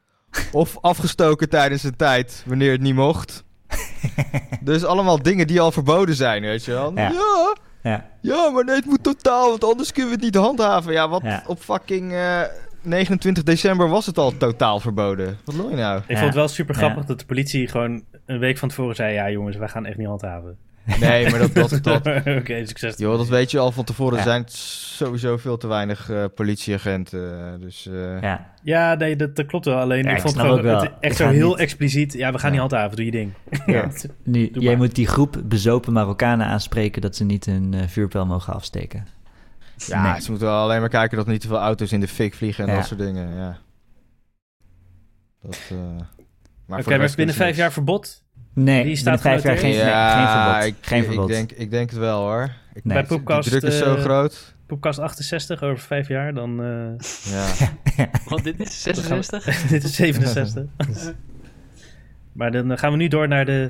of afgestoken tijdens een tijd wanneer het niet mocht. [LAUGHS] dus allemaal dingen die al verboden zijn, weet je wel. Ja. Ja, Ja, ja, maar nee, het moet totaal, want anders kunnen we het niet handhaven. Ja, wat Ja. op fucking eh, 29 december was het al totaal verboden. Wat wil je nou? Ik Ja. vond het wel super grappig Ja. dat de politie gewoon een week van tevoren zei: Ja, jongens, wij gaan echt niet handhaven. Nee, maar dat, dat, dat, [LAUGHS] Oké, succes. joh, dat weet je al van tevoren. Er Ja. zijn sowieso veel te weinig eh, politieagenten. dus eh, ja. Ja, nee, dat, dat klopt wel. Alleen Ja, ik ik vond snap gewoon ook wel. het echt Ik zo heel niet- expliciet. Ja, we gaan Ja. niet handhaven, doe je ding. Ja. Nu, Doe jij maar. moet die groep bezopen Marokkanen aanspreken dat ze niet hun eh, vuurpijl mogen afsteken. Ja, Nee. ze moeten wel alleen maar kijken dat niet te veel auto's in de fik vliegen en Ja. dat soort dingen. Ja. Dat, eh, maar Oké, maar binnen vijf jaar verbod. Nee, Die staat binnen vijf jaar geen, geen verbod. ik, geen ik verbod. denk, ik denk het wel hoor. Ik, Nee. Bij Poepkast, druk is zo eh, groot. Poepkast 68 over vijf jaar, dan. eh, Ja. [LAUGHS] Want dit is 66. [LAUGHS] dit is 67. [LAUGHS] maar dan gaan we nu door naar de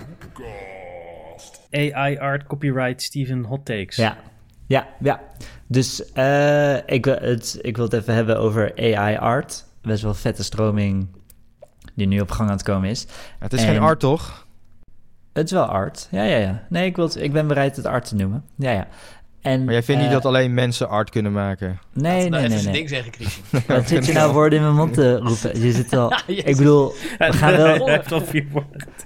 AI Art Copyright Steven Hot Takes. Ja, ja, ja. Dus eh, ik, wil het, ik wil het even hebben over AI art. Best wel vette stroming die nu op gang aan het komen is. Het is En- geen art toch? Het is wel art. Ja, ja, ja. Nee, ik, wil het- ik ben bereid het art te noemen. Ja, ja. En, Maar jij vindt niet eh, dat alleen mensen art kunnen maken? Nee, nou nee, even nee. zijn nee. ding zeggen, Christian. [LAUGHS] Wat zit je nou woorden in mijn mond te roepen? Je zit al... [LAUGHS] Ik bedoel, we gaan wel... [LAUGHS]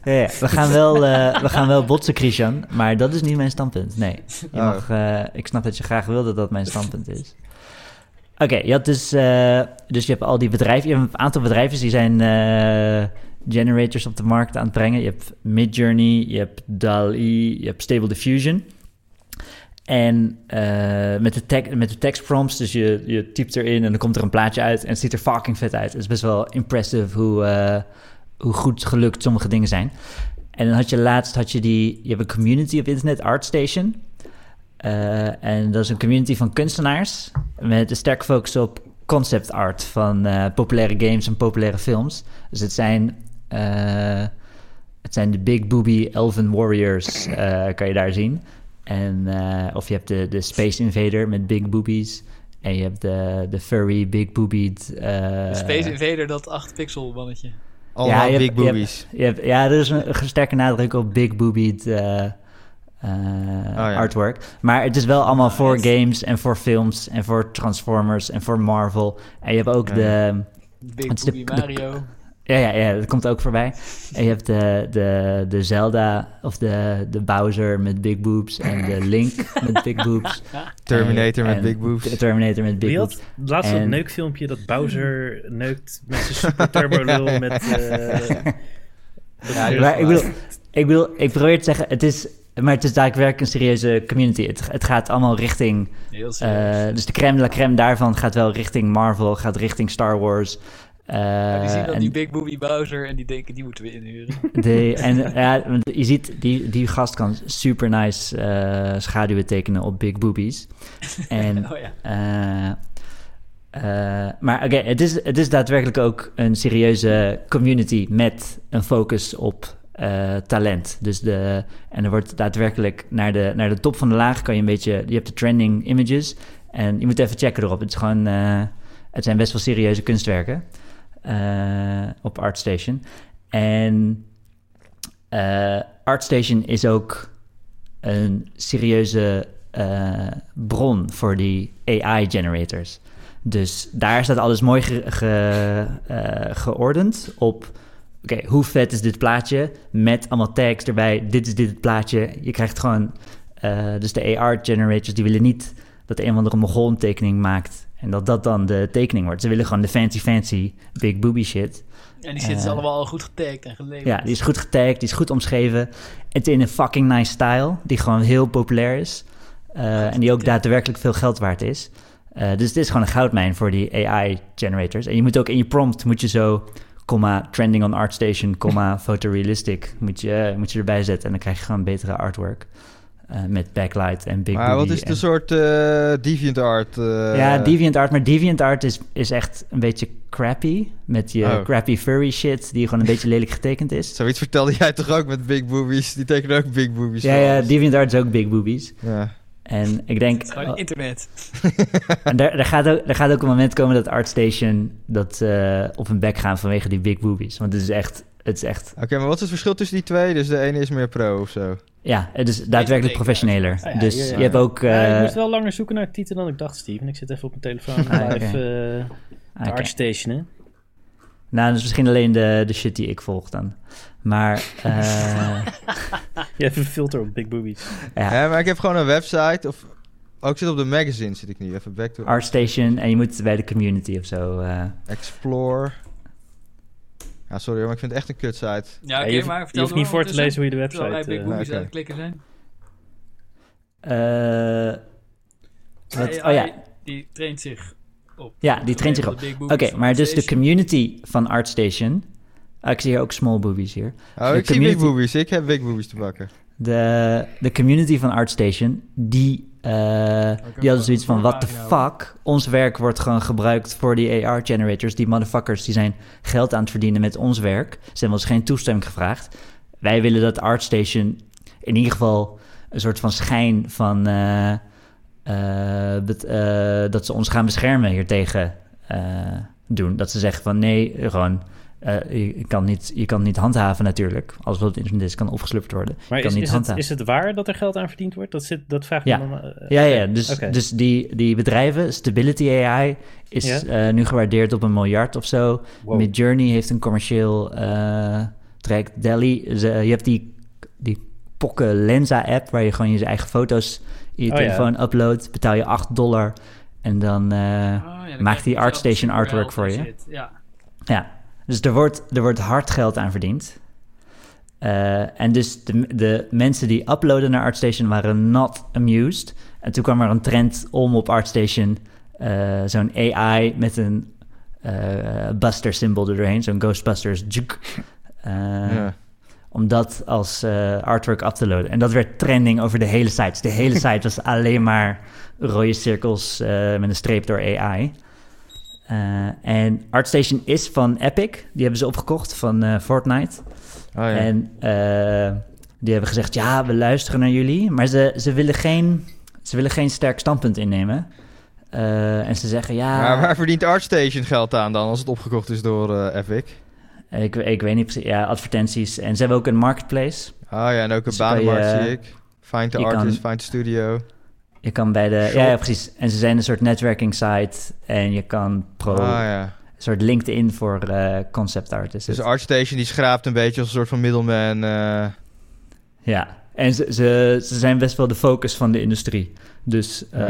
Ja, ja, we, gaan wel, eh, we gaan wel botsen, Christian, maar dat is niet mijn standpunt. Nee, je Oh. mag, eh, ik snap dat je graag wil dat dat mijn standpunt is. Oké, je had dus, eh, dus je hebt al die bedrijven, je hebt een aantal bedrijven die zijn eh, generators op de markt aan het brengen. Je hebt Midjourney, je hebt DAL-E, je hebt Stable Diffusion. En eh, met, de tek- met de text prompts, dus je, je typt erin en dan komt er een plaatje uit en het ziet er fucking vet uit. Het is best wel impressive hoe, eh, hoe goed gelukt sommige dingen zijn. En dan had je laatst had je die, je hebt een community op internet, ArtStation. Eh, en dat is een community van kunstenaars met een sterke focus op concept art van populaire games en populaire films. Dus het zijn, het zijn de Big Booby Elven Warriors, kan je daar zien. En, eh, of je hebt de, de Space Invader met big boobies. En je hebt de, de furry, big boobied... eh, De Space Invader, dat 8 pixel mannetje. Allemaal je hebt- big je hebt- boobies. je hebt, ja, er is een sterke nadruk op big boobied eh, eh, ja. artwork. Maar het is wel allemaal Ah, voor games en voor films en voor Transformers en voor Marvel. En je hebt ook Ja. de... Big Het is de- Booby de- Mario. Ja, ja, ja, dat komt ook voorbij. En je hebt de, de, de Zelda of de, de Bowser met big boobs en de Link met big boobs. [LAUGHS] Terminator En- met en big boobs. de Terminator met big Wie boobs. had laatst En- dat neukfilmpje dat Bowser neukt met zijn super turbo [LAUGHS] lul met... eh, [LAUGHS] Ja, is- Maar ik bedoel, ik bedoel, ik probeer te zeggen, het is, maar het is daadwerkelijk een serieuze community. Het, het gaat allemaal richting, eh, dus de crème de la crème daarvan gaat wel richting Marvel, gaat richting Star Wars. Eh, Ja, die zien dan en, die Big Booby Bowser en die denken, die moeten we inhuren. [LAUGHS] en ja, want je ziet, die, die gast kan super nice eh, schaduwen tekenen op big boobies. [LAUGHS] En oh ja. eh, eh, maar oké, het, is, het is daadwerkelijk ook een serieuze community met een focus op eh, talent. Dus de, en er wordt daadwerkelijk naar de, naar de top van de laag kan je een beetje... Je hebt de trending images en je moet even checken erop. Het, is gewoon, eh, het zijn best wel serieuze kunstwerken eh, op ArtStation. En eh, ArtStation is ook een serieuze eh, bron voor die AI-generators. Dus daar staat alles mooi ge- ge- geordend op... Oké, hoe vet is dit plaatje? Met allemaal tags erbij. Dit is dit plaatje. Je krijgt gewoon... dus de AR-generators, die willen niet dat een of andere Mogol tekening maakt... en dat dat dan de tekening wordt. Ze willen gewoon de fancy fancy big booby shit. En die zitten Eh, allemaal al goed getagd en geleverd. Ja, die is goed getagd, die is goed omschreven. Het in een fucking nice style, die gewoon heel populair is. eh, en die ook daadwerkelijk veel geld waard is. Eh, dus het is gewoon een goudmijn voor die AI-generators. En je moet ook in je prompt, moet je zo, comma, trending on ArtStation, comma, [LAUGHS] photorealistic, moet je, moet je erbij zetten. En dan krijg je gewoon betere artwork. Eh, met backlight en big Maar wat is de en- soort eh DeviantArt? eh, ja, DeviantArt. Maar DeviantArt is, is echt een beetje crappy. Met je Oh. crappy furry shit, die gewoon een beetje lelijk getekend is. Zoiets vertelde jij toch ook met big boobies? Die tekenen ook big boobies. Ja, ja. DeviantArt is ook big boobies. Ja. En ik denk... Het is gewoon internet. [LAUGHS] en daar, daar, gaat ook, er gaat ook een moment komen dat ArtStation dat, eh, op hun bek gaan vanwege die big boobies. Want het is echt... Het is echt Oké, maar wat is het verschil tussen die twee? Dus de ene is meer pro of zo. ja, het is daadwerkelijk professioneler. Ah ja, dus ja, ja. je hebt ook... Ja, ik eh, moest wel langer zoeken naar titel dan ik dacht, Steven. Ik zit even op mijn telefoon Ah, live eh ah. ArtStation, hè? Nou, dat is misschien alleen de, de shit die ik volg dan. Maar... [LAUGHS] eh, Je hebt een filter op Big Boobies. ja, Ja, maar ik heb gewoon een website. Of... Oh, ik zit op de magazine, zit ik nu. Even back to ArtStation en je moet bij de community of zo... eh, Explore. Ja, sorry hoor, maar ik vind het echt een kutsite. Ja, Ja, oké, je, hoeft- maar je vertel hoeft niet voor te lezen hoe je de Terwijl wij website... Big eh, Boobies oké. aan het klikken zijn. eh, wat- AI, oh ja, Die traint zich op. Ja, die traint zich op. Oké, maar dus de community van ArtStation. Ah, ik zie hier ook small boobies hier. Oh, De ik zie big boobies. Ik heb big boobies te bakken. De, de community van ArtStation, die, die hadden zoiets van: what the fuck? Ons werk wordt gewoon gebruikt voor die AR-generators. Die motherfuckers die zijn geld aan het verdienen met ons werk. Ze hebben ons geen toestemming gevraagd. Wij willen dat ArtStation in ieder geval een soort van schijn van. eh, eh, eh, dat ze ons gaan beschermen hiertegen eh doen. Dat ze zeggen van nee, gewoon eh, je, kan niet, je kan niet handhaven natuurlijk. Als wat op het internet is, kan opgeslupt worden. Maar je kan is, niet is, het, is het waar dat er geld aan verdiend wordt? Dat, zit, dat vraagt Ja. me dan... eh, Ja, ja, dus, dus die, die bedrijven, Stability AI, is Ja. eh, nu gewaardeerd op een miljard of zo. Wow. Midjourney heeft een commercieel eh traject. Delhi, je hebt die, die Pokke Lensa-app... waar je gewoon je eigen foto's in je Oh, ja. telefoon uploadt. Betaal je 8 dollar en dan... eh, Oh, ja, dan Maakt die ArtStation artwork voor je? shit. Ja. Ja, dus er wordt, er wordt hard geld aan verdiend. Eh, en dus de, de mensen die uploaden naar ArtStation waren not amused. En toen kwam er een trend om op ArtStation eh, zo'n AI met een eh, buster symbool er doorheen, zo'n Ghostbusters. juk, Ja. Om dat als artwork up te loaden. En dat werd trending over de hele site. Dus de hele [LAUGHS] site was alleen maar rode cirkels met een streep door AI. Eh, en ArtStation is van Epic. Die hebben ze opgekocht van eh, Fortnite. Oh, ja. En eh, die hebben gezegd, ja, we luisteren naar jullie. Maar ze, ze, willen, geen, ze willen geen sterk standpunt innemen. En ze zeggen, ja... Maar waar verdient ArtStation geld aan dan als het opgekocht is door Epic? Ik, ik weet niet precies. Ja, advertenties. En ze hebben ook een marketplace. Oh ja, en ook een Dus je- zie ik. Find the kan- artist, find the studio. Je kan bij de... Ja, ja, precies. En ze zijn een soort networking site. En je kan pro... Ah ja. Een soort LinkedIn voor eh, concept artists. Dus ArtStation die schraapt een beetje als een soort van middleman. eh, Ja, en ze, ze, ze zijn best wel de focus van de industrie. Dus eh,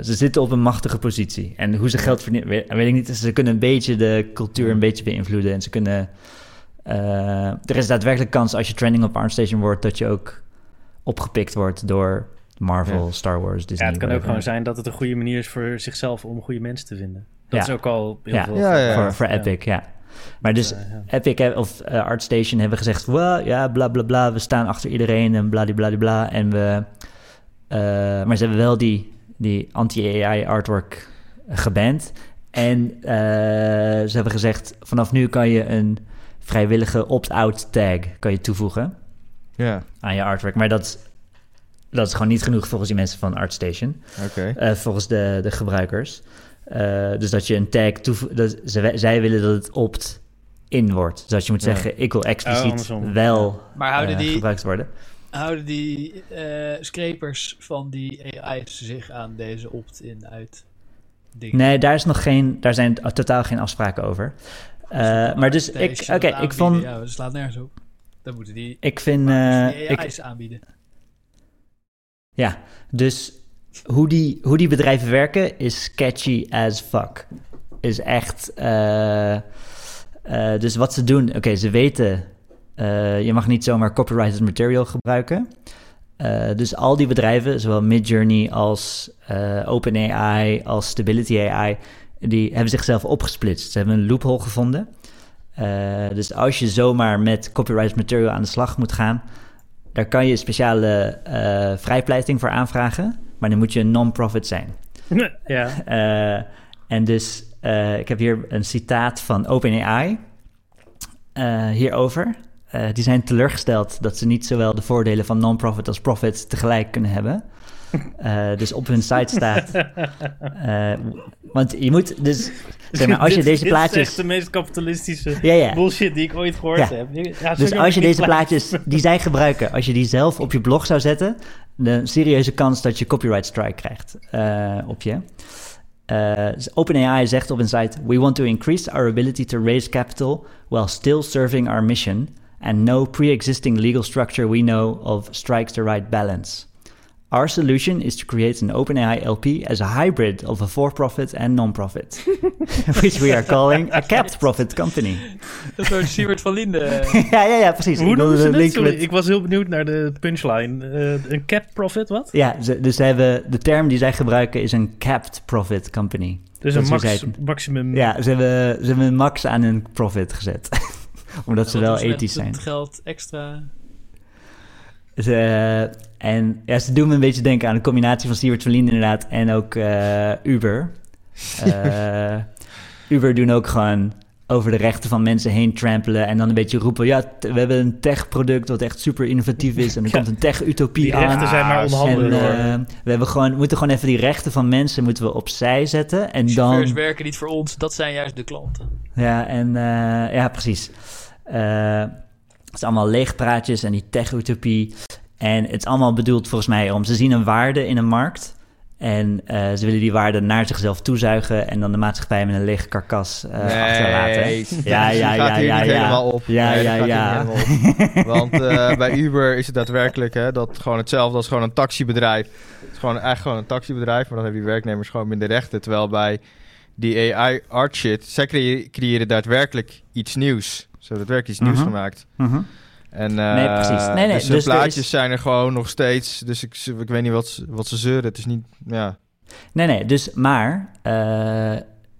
ze zitten op een machtige positie. En hoe ze geld verdienen, weet, weet ik niet. Ze kunnen een beetje de cultuur een beetje beïnvloeden. En ze kunnen... er is daadwerkelijk kans als je trending op ArtStation wordt... dat je ook opgepikt wordt door Marvel, Ja. Star Wars, Disney. Ja, het kan ook gewoon zijn dat het een goede manier is voor zichzelf om goede mensen te vinden. Dat Ja. is ook al heel Ja. veel. Ja, ja. Voor, voor Epic, ja. Maar dus ja. Epic of eh, ArtStation hebben gezegd... Well, ja, bla bla bla, we staan achter iedereen en bladibladibla. En we... eh, maar ze hebben wel die, die anti-AI artwork geband. En eh, ze hebben gezegd... vanaf nu kan je een vrijwillige opt-out tag kan je toevoegen Ja, aan je artwork. Maar dat is, dat is gewoon niet genoeg volgens die mensen van ArtStation. oké. Eh, volgens de, de gebruikers. Eh, dus dat je een tag toevoegt. dat ze- Zij willen dat het opt-in wordt. Dus dat je moet Ja. zeggen, ik wil Oh, expliciet andersom. wel Maar houden eh, die, gebruikt worden. houden die eh, scrapers van die AI's zich aan deze opt-in uit dingen? Nee, daar, is nog geen, daar zijn totaal geen afspraken over. Eh, maar dus, ik, oké, ik vond, Ja, dat slaat nergens op. Dan moeten die, ik vind, eh, die ik, AI's aanbieden. Ja, dus hoe die, hoe die bedrijven werken is catchy as fuck. Is echt, eh, eh, dus wat ze doen, oké, ze weten, eh, je mag niet zomaar copyrighted material gebruiken. Dus al die bedrijven, zowel Midjourney als OpenAI, als Stability AI, die hebben zichzelf opgesplitst. Ze hebben een loophole gevonden. Dus als je zomaar met copyrighted material aan de slag moet gaan, daar kan je speciale eh, vrijpleiting voor aanvragen, maar dan moet je een non-profit zijn. ja. [LAUGHS] Eh, en dus, eh, ik heb hier een citaat van OpenAI hierover. Die zijn teleurgesteld dat ze niet zowel de voordelen van non-profit als profit tegelijk kunnen hebben. Eh, dus op hun site staat. [LAUGHS] eh, want je moet dus. Zeg maar, als je Dit- deze dit is plaatjes. echt de meest kapitalistische Ja, ja. bullshit die ik ooit gehoord Ja. heb. Dus als je deze plaatjes die zij gebruiken, als je die zelf op je blog zou zetten, de serieuze kans dat je copyright strike krijgt eh, op je. OpenAI zegt op een site: We want to increase our ability to raise capital while still serving our mission, and no pre-existing legal structure we know of strikes the right balance. Our solution is to create an OpenAI LP as a hybrid of a for-profit and non-profit, [LAUGHS] which we are calling a capped profit company. Dat soort Siewert van Linde. [LAUGHS] ja, ja, ja, precies. Hoe wilde ze een Sorry, met- Ik was heel benieuwd naar de punchline. Eh, een cap profit, wat? Ja, ze, dus ze hebben, de term die zij gebruiken is een capped profit company. Dus Dat een is max, maximum... Ja, ze hebben, ze hebben een max aan hun profit gezet. [LAUGHS] Omdat ze wel doen ethisch zijn. Het geld extra. Ze, eh, en ja, ze doen me een beetje denken aan een combinatie van Stuart Verlien inderdaad en ook eh, Uber. [LAUGHS] Eh, Uber doen ook gewoon over de rechten van mensen heen trampelen en dan een beetje roepen, ja, we hebben een tech-product wat echt super innovatief is en er Ja. komt een tech-utopie Die aan. rechten zijn maar En onderhandelen. eh, we hebben gewoon, moeten gewoon even die rechten van mensen moeten we opzij zetten. En Chauffeurs dan, werken niet voor ons, dat zijn juist de klanten. ja, en, eh, ja, precies. Eh, het is allemaal leegpraatjes en die tech-utopie. En het is allemaal bedoeld volgens mij om, ze zien een waarde in een markt. En eh, ze willen die waarde naar zichzelf toezuigen en dan de maatschappij met een lege karkas eh achterlaten. Nee, Ja, ja, ja, ja, niet ja. helemaal op. Ja, Nee, ja, ja. op. Want eh, [LAUGHS] bij Uber is het daadwerkelijk hè, dat gewoon hetzelfde als gewoon een taxibedrijf. Het is gewoon eigenlijk gewoon een taxibedrijf, maar dan hebben die werknemers gewoon minder rechten. Terwijl bij die AI art shit, zij creë- creëren daadwerkelijk iets nieuws. Zo daadwerkelijk iets nieuws Mhm. gemaakt. Mhm. En, eh, Nee, precies. Nee, nee, dus de dus plaatjes is- zijn er gewoon nog steeds. Dus ik, ik weet niet wat, ze- wat ze zeuren. Het is niet, ja. Nee, nee, dus maar eh,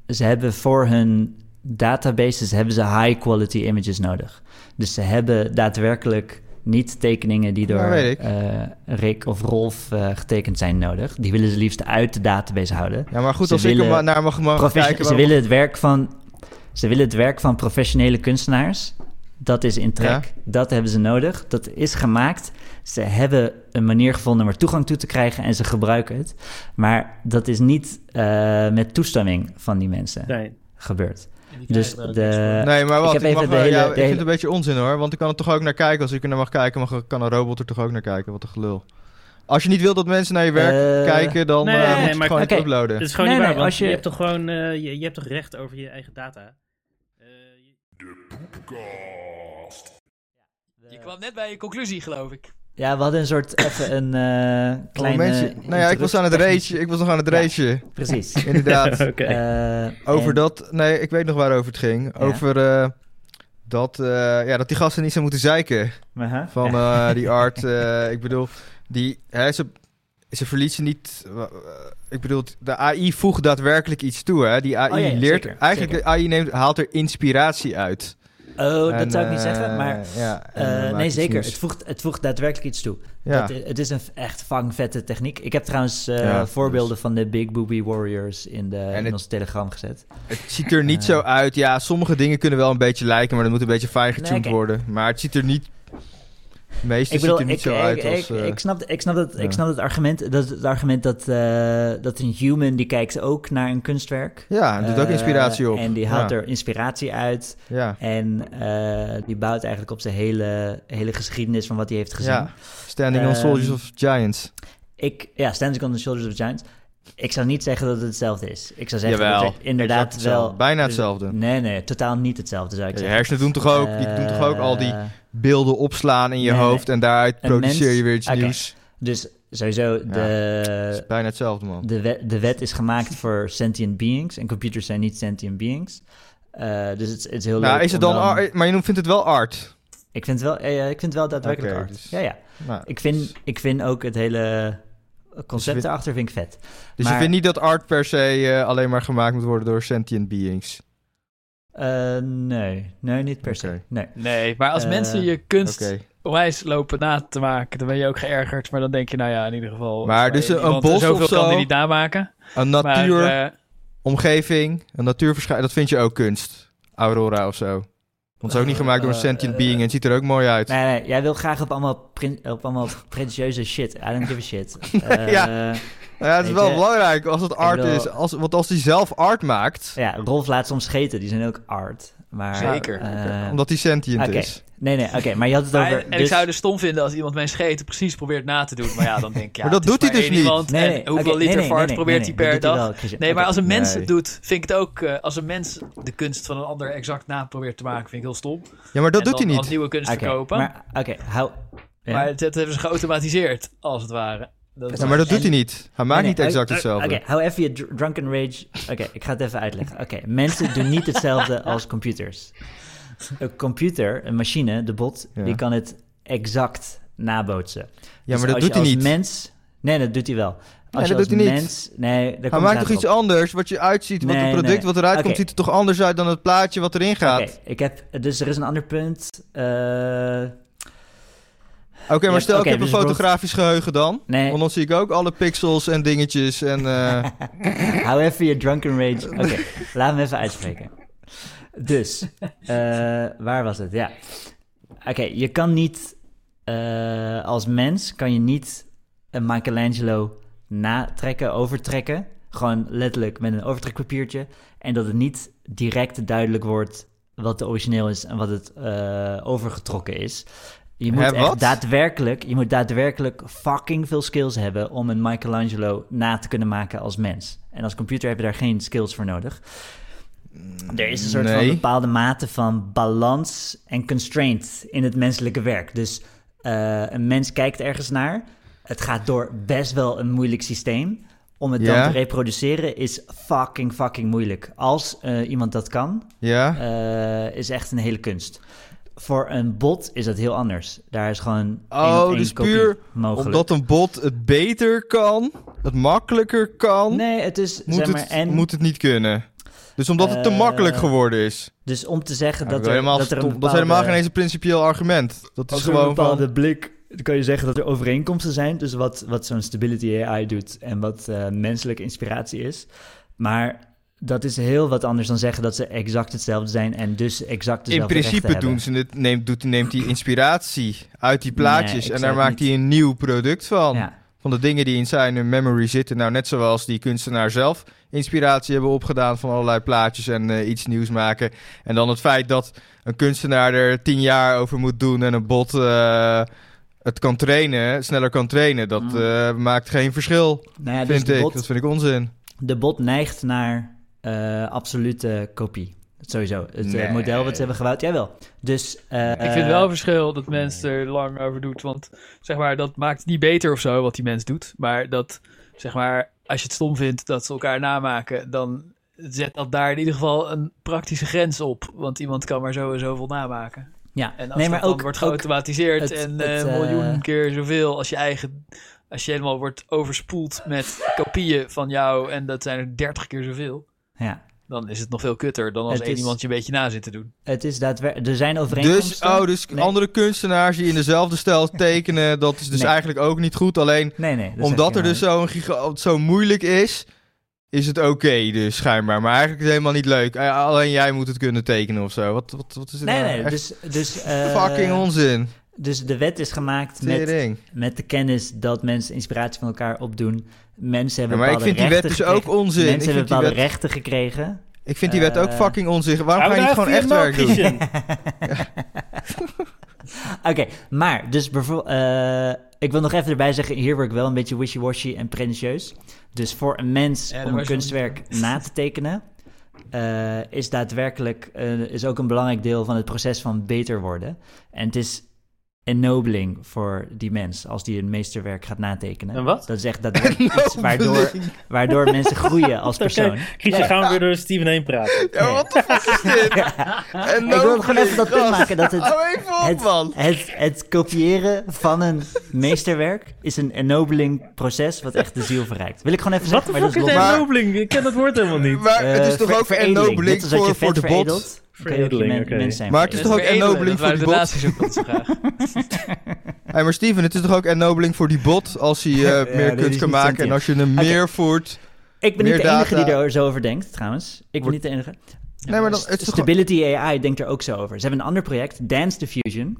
ze hebben voor hun databases hebben ze high quality images nodig. Dus ze hebben daadwerkelijk niet tekeningen die door eh, Rick of Rolf getekend zijn nodig. Die willen ze liefst uit de database houden. ja, maar goed, Ze als ik er naar mag, kijken... ze, waarom- willen het werk van, ze willen het werk van professionele kunstenaars. Dat is in trek. Ja. Dat hebben ze nodig. Dat is gemaakt. Ze hebben een manier gevonden om er toegang toe te krijgen en ze gebruiken het. Maar dat is niet eh, met toestemming van die mensen Nee. gebeurd. Dus de, Nee, maar wat? ik heb Ik, mag even de wel- hele- ja, de ik vind hele- het een beetje onzin hoor. Want ik kan er toch ook naar kijken. Als ik er naar mag kijken, mag, kan een robot er toch ook naar kijken. Wat een gelul. Als je niet wilt dat mensen naar je werk Eh, kijken, dan nee, eh, nee, moet je het gewoon niet uploaden. Het is gewoon Nee, niet waar, nee, want als je... je- hebt toch gewoon eh, je, je hebt toch recht over je eigen data. Eh, je- Je kwam net bij je conclusie, geloof ik. ja, we hadden een soort even een eh Oh, kleine... nou ja, ik was aan het race. Ik was nog aan het Ja. race. Precies. [LAUGHS] Inderdaad. [LAUGHS] Oké. Eh, Over en- dat, nee, ik weet nog waarover het ging. Ja. Over eh, dat, eh, ja, dat die gasten niet zo moeten zeiken van eh, die art. [LAUGHS] eh, ik bedoel, die, hè, ze, ze verliezen niet. Eh, ik bedoel, de AI voegt daadwerkelijk iets toe. Hè? Die AI Oh ja, ja, leert. zeker, eigenlijk, zeker. de AI neemt, haalt er inspiratie uit. Oh, En, dat zou ik niet eh, zeggen, maar... ja, Eh, eh, maakt nee, zeker. Het voegt, het voegt daadwerkelijk iets toe. Ja. Het is een echt vangvette techniek. Ik heb trouwens eh, Ja, voorbeelden dus- van de Big Booby Warriors in, de, in het- ons telegram gezet. Het ziet er niet Eh. zo uit. Ja, sommige dingen kunnen wel een beetje lijken, maar dat moet een beetje fijn getuned Nee, worden. Maar het ziet er niet. Meeste Ik bedoel, ziet er niet ik, zo ik, uit ik, als. eh, ik, snap, ik, snap dat, ja. ik snap het argument dat, het argument dat, eh, dat een human die kijkt ook naar een kunstwerk. ja, het doet ook Eh, inspiratie op. En die haalt ja. er inspiratie uit. Ja. En die bouwt eigenlijk op zijn hele, hele geschiedenis van wat hij heeft gezien. Standing on Ehm, Soldiers of Giants. Ik, ja, Standing on the Shoulders of Giants. Ik zou niet zeggen dat het hetzelfde is. Ik zou zeggen Jawel, dat het inderdaad hetzelfde. wel... Bijna hetzelfde. Nee, nee, totaal niet hetzelfde zou ik Ja, je zeggen. hersenen doen toch ook, die doen toch ook al die Eh, beelden opslaan in je nee, hoofd en daaruit produceer mens- je weer iets nieuws. Dus sowieso, Het is de, bijna hetzelfde, man. de, wet, de wet is gemaakt voor sentient beings. En computers zijn niet sentient beings. Eh, dus het, is- het is heel Nou, leuk is het dan, art- maar je noemt- vindt het wel art. Ik vind het wel, eh, ik vind het wel daadwerkelijk art. dus- Ja, ja. Nou, Ik vind, ik vind ook het hele concept vind- erachter vind ik vet. dus maar- je vindt niet dat art per se eh, alleen maar gemaakt moet worden door sentient beings. Eh, nee, nee, niet per se. Nee. Nee, maar als Eh, mensen je kunst onwijs lopen na te maken, dan ben je ook geërgerd. Maar dan denk je, nou ja, in ieder geval... Maar dus een- bos Zoveel of zo? kan die niet namaken. Een Maar, natuur, eh, omgeving, een natuurverschijning, dat vind je ook kunst. Aurora of zo. Want is ook niet gemaakt door een Eh, sentient eh, being en het ziet er ook mooi uit. Nee, nee, jij wil graag op allemaal, prin- op allemaal pretentieuze shit. I don't give a shit. [LAUGHS] Eh, Ja. Nou ja, het is wel belangrijk als het art bedoel- is. Als, want als hij zelf art maakt, ja, Rolf laat soms scheten, die zijn ook art. Maar, Zeker. eh, omdat hij sentient oké. is. Nee, nee, oké, maar je had het maar- over... en dus- ik zou het dus stom vinden als iemand mijn scheten precies probeert na te doen. Maar ja, dan denk ik, ja, [LAUGHS] Maar dat doet hij dus niet. Iemand, Nee, nee, en hoeveel liter nee, nee, fart nee, probeert nee, hij per dat hij dag? wel. Nee, maar als een mens Nee. het doet, vind ik het ook... eh, als een mens de kunst van een ander exact na probeert te maken, vind ik heel stom. Ja, maar dat En doet hij dan als niet. nieuwe kunst Oké, verkopen. Maar, oké, hou... ja. Maar het, het hebben ze geautomatiseerd, als het ware. Dat Ja, maar dat En- doet hij niet. Hij maakt Nee, niet nee, exact hetzelfde. Oké, hou even je dr- drunken rage. Oké, ik ga het even uitleggen. Oké, mensen doen niet hetzelfde [LAUGHS] als computers. Een computer, een machine, de bot, Ja. die kan het exact nabootsen. Ja, Dus maar dat doet hij als niet. mens... Nee, dat doet hij wel. Als je dat doet hij niet. mens... Nee, Hij maakt toch iets op. anders? Wat je uitziet, wat Nee, het product nee. wat eruit komt, ziet er toch anders uit dan het plaatje wat erin gaat? Oké, ik heb... Dus er is een ander punt. Eh, Oké, maar stel ik heb een dus fotografisch geheugen dan. nee, Want dan zie ik ook alle pixels en dingetjes en... eh, [LAUGHS] hou even je drunken rage. Oké, laat me even uitspreken. Dus, eh, waar was het? Ja. Oké, je kan niet, eh, als mens kan je niet een Michelangelo natrekken, overtrekken. Gewoon letterlijk met een overtrekpapiertje. En dat het niet direct duidelijk wordt wat de origineel is en wat het overgetrokken is. Je moet Hè, echt wat? daadwerkelijk, je moet daadwerkelijk fucking veel skills hebben om een Michelangelo na te kunnen maken als mens. En als computer heb je daar geen skills voor nodig. Er is een soort van bepaalde mate van balans en constraint in het menselijke werk. Dus eh, een mens kijkt ergens naar. Het gaat door best wel een moeilijk systeem. Om het Ja. dan te reproduceren is fucking, fucking moeilijk. Als eh, iemand dat kan, Ja? eh, is echt een hele kunst. Voor een bot is dat heel anders. Daar is gewoon één Oh, één dus kopie puur mogelijk. Omdat een bot het beter kan, het makkelijker kan, Nee, het is, moet, zeg maar, het, en... moet het niet kunnen. Dus omdat het te Eh, makkelijk geworden is. Dus om te zeggen Dat, er, helemaal dat er een dat is helemaal geen eens een principieel argument. Dat is gewoon een bepaalde van... blik, dan kan je zeggen dat er overeenkomsten zijn tussen wat, wat zo'n stability AI doet en wat eh, menselijke inspiratie is. Maar dat is heel wat anders dan zeggen dat ze exact hetzelfde zijn en dus exact In dezelfde principe rechten doen ze het, neemt, doet, neemt hij inspiratie uit die plaatjes Nee, en daar maakt hij een nieuw product van. Ja. Van de dingen die in zijn memory zitten. Nou, net zoals die kunstenaar zelf inspiratie hebben opgedaan van allerlei plaatjes en eh, iets nieuws maken. En dan het feit dat een kunstenaar er tien jaar over moet doen en een bot eh, het kan trainen, sneller kan trainen, dat Mm. eh, maakt geen verschil, Nou ja, dus vind ik. bot, Dat vind ik onzin. de bot neigt naar eh, absolute kopie. Sowieso. Het eh, Nee. model wat ze hebben gebouwd, jawel. Dus, eh, Ik vind wel een verschil dat mensen er lang over doet. Want zeg maar, dat maakt het niet beter of zo wat die mens doet. Maar dat, zeg maar, als je het stom vindt dat ze elkaar namaken, dan zet dat daar in ieder geval een praktische grens op. Want iemand kan maar zo en zoveel namaken. ja. En als nee, dat dan ook, wordt geautomatiseerd het- en het, een miljoen keer zoveel als je eigen... Als je helemaal wordt overspoeld met kopieën van jou en dat zijn er 30 keer zoveel. Ja. Dan is het nog veel kutter dan als één is- iemand je een beetje na zit te doen. Het is daadwerkelijk... Er zijn Dus, overeenkomsten. oh, dus Nee. andere kunstenaars die in dezelfde stijl [LAUGHS] tekenen, dat is dus Nee. eigenlijk ook niet goed. Alleen Nee, omdat er dus zo'n zo moeilijk is, is het oké dus schijnbaar. Maar eigenlijk is het helemaal niet leuk. Eh, Alleen jij moet het kunnen tekenen of zo. Wat, wat, wat is het Nee, nou? nee, Echt dus, dus, eh, fucking onzin. Dus de wet is gemaakt met, met de kennis dat mensen inspiratie van elkaar opdoen. Mensen Ja, hebben maar ik vind die wet dus ook onzin. Mensen Ik hebben bepaalde wet, rechten gekregen. ik vind die wet ook Eh, fucking onzin. Waarom ga je niet Hou gewoon echt werk doen? [LAUGHS] Oké, maar dus bijvoorbeeld... eh, ik wil nog even erbij zeggen, hier word ik wel een beetje wishy-washy en pretentieus. Dus voor een mens Ja, om een kunstwerk na te tekenen... eh, is daadwerkelijk is ook een belangrijk deel van het proces van beter worden. En het is ennobling voor die mens als die een meesterwerk gaat natekenen. Een wat? Dat is echt daadwerkelijk iets waardoor, waardoor mensen groeien als persoon. Oké, Chrisje, gaan we weer door Steven heen praten. Ja, wat de fuck is dit? En [LAUGHS] Ik wil gewoon even dat punt maken dat het, Hou even op, het, man. het, het kopiëren van een meesterwerk is een ennobling proces wat echt de ziel verrijkt. Wil ik gewoon even Wat zeggen, de dat fuck is. Maar- ennobling? Ik ken dat woord helemaal niet. Maar het is Eh, toch ver- ook veredeling. ennobling dat voor, je voor de bot? Veredeling, oké. Maar het is toch ook ennobling voor die bot? [LAUGHS] Hey, maar Steven, het is toch ook ennobling voor die bot als hij eh, [LAUGHS] Ja, meer kunst kan maken en als je hem meer voert. Ik ben meer niet de enige data. die er zo over denkt, trouwens. Ik ben niet de enige. Nee, maar dan, het Stability AI denkt er ook zo over. Ze hebben een ander project, Dance Diffusion.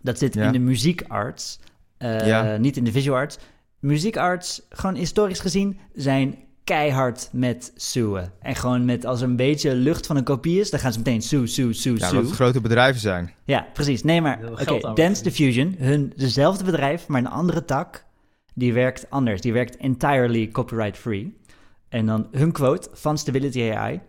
Dat zit Ja. in de muziekarts, eh Ja. niet in de visual arts. Muziekarts, gewoon historisch gezien, zijn keihard met suwen. En gewoon met, als er een beetje lucht van een kopie is, dan gaan ze meteen sue, sue, sue, ja, sue. dat het grote bedrijven zijn. Ja, precies. Nee, maar oké, Dance. Diffusion, hun, dezelfde bedrijf, maar een andere tak, die werkt anders. Die werkt entirely copyright free. En dan hun quote van Stability AI.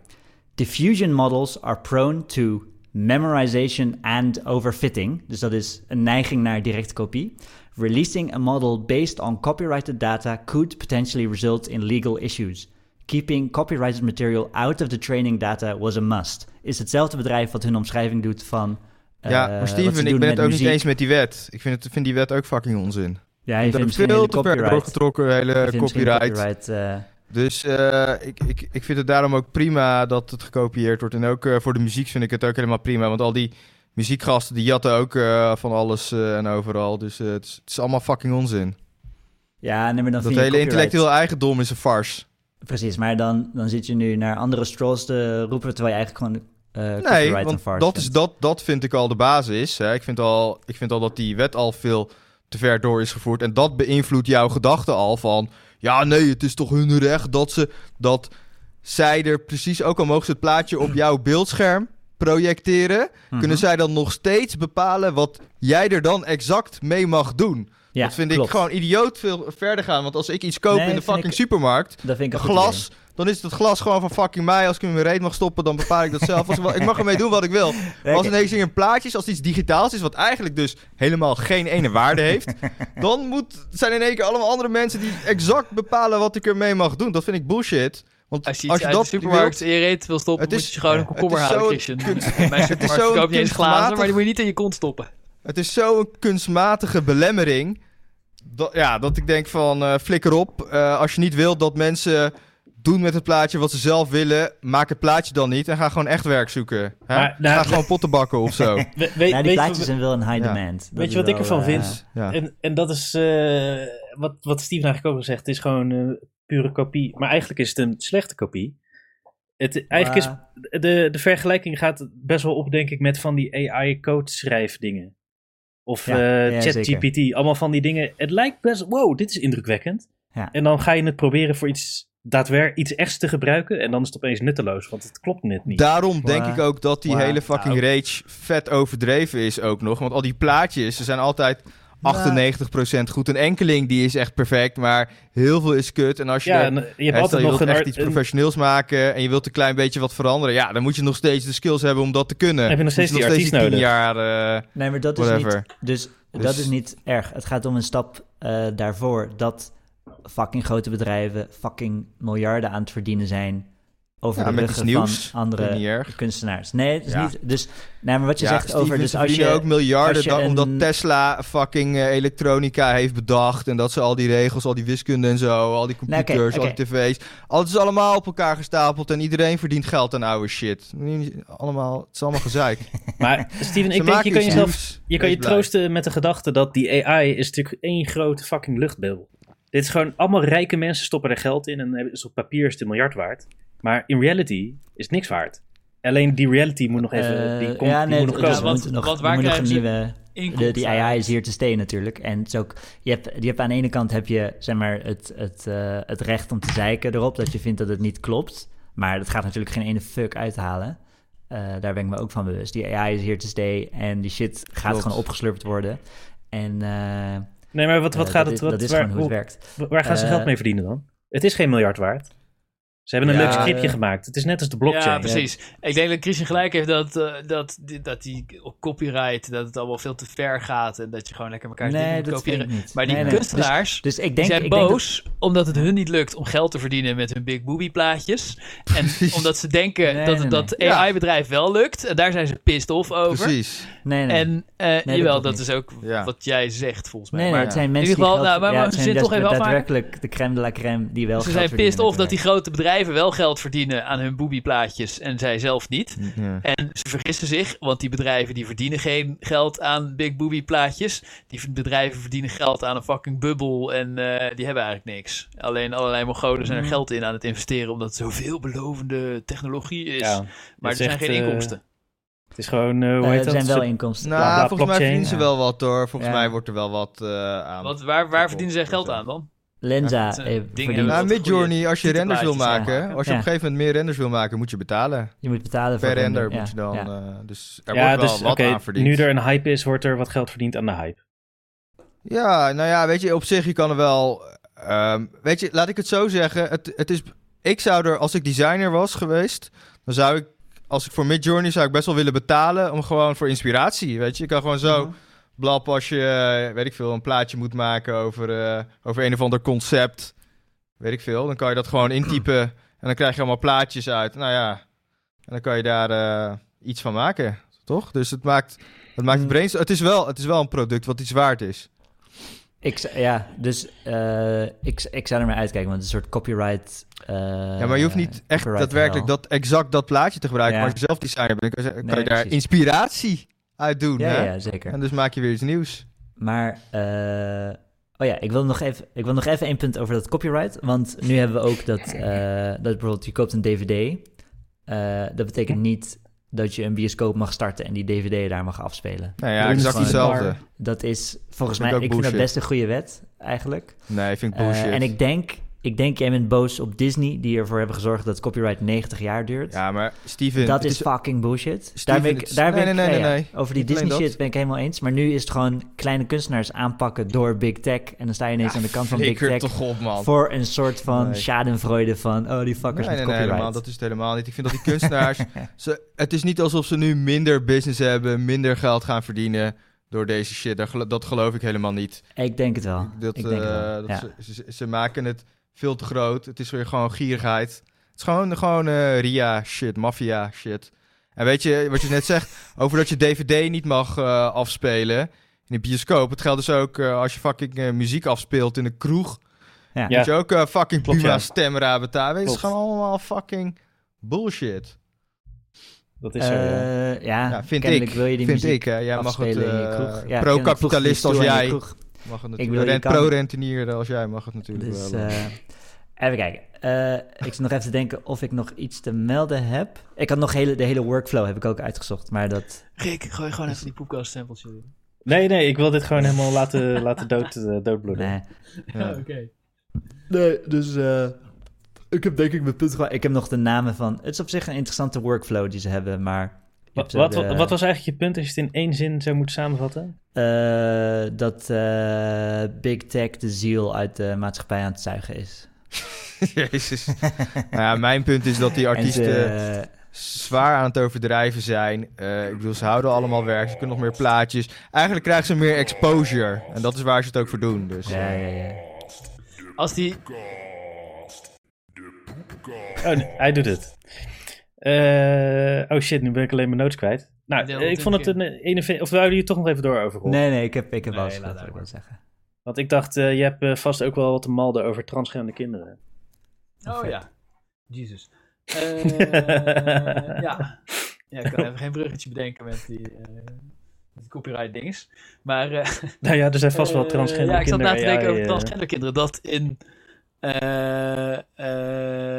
Diffusion models are prone to memorization and overfitting. Dus dat is een neiging naar directe kopie. Releasing a model based on copyrighted data could potentially result in legal issues. Keeping copyrighted material out of the training data was a must. Is hetzelfde bedrijf wat hun omschrijving doet van. eh, ja, maar ze Steven, ik ben het ook niet eens met die wet. Ik vind, het, vind die wet ook fucking onzin. Ja, je Er vindt veel hele te ver doorgetrokken, Je hele copyright. copyright, eh, Dus eh, ik, ik, ik vind het daarom ook prima dat het gekopieerd wordt. En ook eh, voor de muziek vind ik het ook helemaal prima. Want al die muziekgasten die jatten ook eh, van alles eh, en overal. Dus eh, het, is, het is allemaal fucking onzin. ja, nee, maar dan Dat hele copyright- intellectueel eigendom is een farce. Precies, maar dan, dan zit je nu naar andere strolls te roepen, terwijl je eigenlijk gewoon Nee, want dat, is, dat, dat vind ik al de basis. Hè. Ik, vind al, ik vind al dat die wet al veel te ver door is gevoerd. En dat beïnvloedt jouw gedachten al van... Ja, nee, het is toch hun recht dat ze... Dat zij er precies... Ook al mogen ze het plaatje op [CLEARS THROAT] jouw beeldscherm projecteren... Mhm. kunnen zij dan nog steeds bepalen wat jij er dan exact mee mag doen. Ja, dat vind klopt. ik gewoon idioot veel verder gaan. Want als ik iets koop Nee, in de fucking ik- supermarkt... Dat vind ik Een glas, dan is het glas gewoon van fucking mij. Als ik hem in mijn reet mag stoppen, dan bepaal ik dat zelf. Als, ik mag ermee doen wat ik wil. [LAUGHS] Maar als ineens in plaatjes, als iets digitaals is, wat eigenlijk dus helemaal geen ene waarde heeft, [LAUGHS] dan moet, zijn in één keer allemaal andere mensen die exact bepalen wat ik ermee mag doen. Dat vind ik bullshit. Want Als je iets uit dat de supermarkt wilt- in je reet wil stoppen, is- moet je gewoon een komkommer halen, Christian. kunst- [LAUGHS] mijn supermarkt je niet eens glazen, maar die moet je niet in je kont stoppen. Het is zo'n kunstmatige belemmering. Dat, ja, dat ik denk van eh, flikker op. Eh, als je niet wilt dat mensen doen met het plaatje wat ze zelf willen, maak het plaatje dan niet en ga gewoon echt werk zoeken. Hè? Maar, nou, ga gewoon potten bakken of zo. [LAUGHS] We- Ja, die weet, plaatjes je, zijn wel een high Ja. demand. Dat weet je wat ik ervan eh, vind? Ja. En, en dat is eh, wat, wat Steven eigenlijk ook al zegt. Het is gewoon een pure kopie. Maar eigenlijk is het een slechte kopie. Het, eigenlijk is de, de vergelijking gaat best wel op, denk ik, met van die AI-code schrijfdingen. Of Ja, eh, ja, ChatGPT. Allemaal van die dingen. Het lijkt best, wow, dit is indrukwekkend. Ja. En dan ga je het proberen voor iets daadwerkelijk iets echts te gebruiken. En dan is het opeens nutteloos, want het klopt net niet. Daarom denk ik ook dat die maar- hele fucking nou. rage vet overdreven is ook nog. Want al die plaatjes, ze zijn altijd 98% goed. Een enkeling die is echt perfect, maar heel veel is kut. En als je, ja, er- en, eh, je hebt altijd je nog wilt een, echt iets professioneels maken en je wilt een klein beetje wat veranderen. Ja, dan moet je nog steeds de skills hebben om dat te kunnen. Heb je nog steeds Moet die nog artiest tien nodig. jaar... eh, Nee, maar dat is Whatever. niet. Dus, dat Dus- is niet erg. Het gaat om een stap eh, daarvoor dat fucking grote bedrijven fucking miljarden aan het verdienen zijn over Ja, de ruggen nieuws. van andere kunstenaars. Nee, het is Ja. niet. Dus, nee, maar wat je ja, zegt Steven, over. Dus als je, ook miljarden je dan, een- omdat Tesla fucking eh, elektronica heeft bedacht. En dat ze al die regels, al die wiskunde en zo, al die computers, al die tv's. Alles is allemaal op elkaar gestapeld en iedereen verdient geld aan oude shit. Allemaal, het is allemaal gezeik. [LAUGHS] Maar Steven, ik denk, je kan jezelf. Je kan je troosten met de gedachte dat die AI is natuurlijk één grote fucking luchtbel. Dit is gewoon allemaal rijke mensen stoppen er geld in en is op papier is het een miljard waard. Maar in reality is het niks waard. Alleen die reality moet nog even, eh, die, komt, ja, die nee, moet nog dus komen. want- nog, want waar krijgen ze nieuwe. De, die AI is hier te stay natuurlijk. En het is ook, je, hebt, je hebt aan de ene kant heb je zeg maar, het, het, eh, het recht om te zeiken erop dat je vindt dat het niet klopt. Maar dat gaat natuurlijk geen ene fuck uithalen. Eh, daar ben ik me ook van bewust. Die AI is hier te stay en die shit gaat Klopt. gewoon opgeslurpt worden. En eh, Nee, maar wat, wat eh, gaat het... Wat, dat is waar, gewoon hoe het werkt. waar gaan ze Eh, geld mee verdienen dan? Het is geen miljard waard. Ze hebben een Ja, leuk scriptje eh, gemaakt. Het is net als de blockchain. Ja, precies. Ik denk dat Christian gelijk heeft dat, eh, dat, die- dat die op copyright, dat het allemaal veel te ver gaat en dat je gewoon lekker elkaar dingen Nee, moet dat kopiëren. Maar die Nee, nee. kunstenaars, Dus, dus ik die denk, zijn ik denk dat- boos omdat het hun niet lukt om geld te verdienen met hun big booby plaatjes. En omdat ze denken Nee, dat nee, dat. AI-bedrijf wel lukt. En daar zijn ze pissed off over. Precies. nee, nee. En eh, dat jawel, dat niet. is ook Ja. wat jij zegt volgens mij. Nee, nee, maar het zijn in mensen ieder geval, die geld, nou, maar, ja, maar het ze zijn zitten toch even daadwerkelijk de crème de la crème die wel Ze zijn pissed off dat die grote bedrijven wel geld verdienen aan hun booby-plaatjes en zij zelf niet. Ja. En ze vergissen zich, want die bedrijven die verdienen geen geld aan big booby plaatjes. Die bedrijven verdienen geld aan een fucking bubbel en eh, die hebben eigenlijk niks. Alleen allerlei mogolen zijn er Mhm. geld in aan het investeren omdat het zoveel belovende technologie is. Ja, maar er zijn geen eh, inkomsten. Het is gewoon, eh, hoe heet er dat? zijn wel inkomsten. Nou, bla, bla, volgens mij verdienen ze ja. wel wat hoor. Volgens Ja. mij wordt er wel wat eh, aan. Want waar, waar verdienen zij geld aan dan? Lenza Ja, eh, Nou, als je renders wil maken, als je Ja. op een gegeven moment meer renders wil maken, moet je betalen. je moet betalen voor Per render render, moet je dan. ja. eh, dus er Ja, wordt wel dus wat aan verdiend. nu er een hype is, wordt er wat geld verdiend aan de hype. Ja, nou ja, weet je, op zich, je kan er wel... ehm, weet je, laat ik het zo zeggen. Het, het is, ik zou er, als ik designer was geweest, dan zou ik, als ik voor Midjourney zou ik best wel willen betalen om gewoon voor inspiratie, weet je. Je kan gewoon zo Mhm. Blap als je, eh, weet ik veel, een plaatje moet maken over, eh, over een of ander concept, weet ik veel. Dan kan je dat gewoon intypen en dan krijg je allemaal plaatjes uit. Nou ja, en dan kan je daar eh, iets van maken, toch? Dus het maakt, het maakt het Mm. brainstorm. Het is wel, het is wel een product wat iets waard is. Ik, ja, dus ik, ik zou er maar uitkijken, want het is een soort copyright. eh, Ja, maar je hoeft niet echt daadwerkelijk dat, exact dat plaatje te gebruiken. Ja. Maar als je zelf designer bent, kan je, Nee, daar precies. inspiratie uit doen. Ja, hè? ja, zeker. En dus maak je weer iets nieuws. Maar, eh, oh ja, ik wil, nog even, ik wil nog even één punt over dat copyright. Want nu [LAUGHS] hebben we ook dat, eh, dat bijvoorbeeld je koopt een DVD. Eh, dat betekent niet dat je een bioscoop mag starten en die DVD daar mag afspelen. Nou ja, Dat is exact hetzelfde. Dat is volgens Vind ik mij, ook ik vind dat best een goede wet eigenlijk. Nee, vind ik Eh, bullshit. en ik denk, ik denk, jij bent boos op Disney, die ervoor hebben gezorgd dat copyright 90 jaar duurt. Ja, maar Steven... dat is fucking bullshit. Steven, daar ben ik, daar ben nee, ik, nee, nee, ja, nee. Over die Disney shit ben ik helemaal eens. Maar nu is het gewoon kleine kunstenaars aanpakken door Big Tech. En dan sta je ineens aan de kant van Big Tech toch op, man. voor een soort van Nee. schadenfreude van, oh die fuckers Nee, met nee, nee, copyright. helemaal, dat is het helemaal niet. Ik vind dat die kunstenaars... [LAUGHS] ze, het is niet alsof ze nu minder business hebben, minder geld gaan verdienen door deze shit. Dat, gelo- dat geloof ik helemaal niet. Ik denk het wel. Dat, ik denk het wel, eh, dat ja. ze, ze, ze maken het veel te groot. Het is weer gewoon gierigheid. Het is gewoon, gewoon eh, RIA shit, maffia shit. En weet je, wat je net zegt, [LAUGHS] over dat je DVD niet mag eh, afspelen in de bioscoop. Het geldt dus ook eh, als je fucking muziek afspeelt in een kroeg. Ja. Moet je ook eh, fucking Klopt, Puma ja. stemra betalen. Het is gewoon allemaal fucking bullshit. Dat is zo, ja. Eh, ja, Ja, vind ik. wil je die Vind muziek ik, hè. Jij mag het, afspelen in je kroeg. Ja, pro-kapitalist als jij. Mag het Ik natuurlijk. wil, je Rent, kan- pro-rentenier als jij mag het natuurlijk Dus, wel. eh, even kijken. Eh, ik zit nog even te denken of ik nog iets te melden heb. Ik had nog hele, de hele workflow heb ik ook uitgezocht, maar dat... Rick, gooi gewoon even die poepkast stempeltje in. Nee, nee, ik wil dit gewoon helemaal laten, laten dood, eh, doodbloeden. Nee, [LAUGHS] ja. oké. nee dus eh, ik heb denk ik mijn punt gewoon... Ik heb nog de namen van... Het is op zich een interessante workflow die ze hebben, maar... Wat, wat, de- wat, wat was eigenlijk je punt als je het in één zin zou moeten samenvatten? eh, dat eh, Big Tech de ziel uit de maatschappij aan het zuigen is. [LAUGHS] Jezus. nou ja, mijn punt is dat die En artiesten ze, zwaar aan het overdrijven zijn. Eh, ik bedoel, ze houden allemaal werk. Ze kunnen nog meer plaatjes. Eigenlijk krijgen ze meer exposure. En dat is waar ze het ook voor doen. Dus, ja, ja, ja. Als die... Oh, nee, hij doet het. Eh, oh shit, nu ben ik alleen mijn notes kwijt. Nou, Deel ik vond het een een ene... Of wouden jullie toch nog even door over Nee, nee, ik heb, ik heb Nee, laat gezegd wat zeggen. Want ik dacht, eh, je hebt eh, vast ook wel wat te malden over transgender kinderen. Oh ja. Jezus. [LAUGHS] Eh, ja. ja, ik kan even geen bruggetje bedenken met die, eh, met die copyright dinges. Maar eh, [LAUGHS] Nou ja, er zijn vast wel transgender Ja, ik zat kinderen. na te denken AI, over transgender kinderen. Dat in... eh,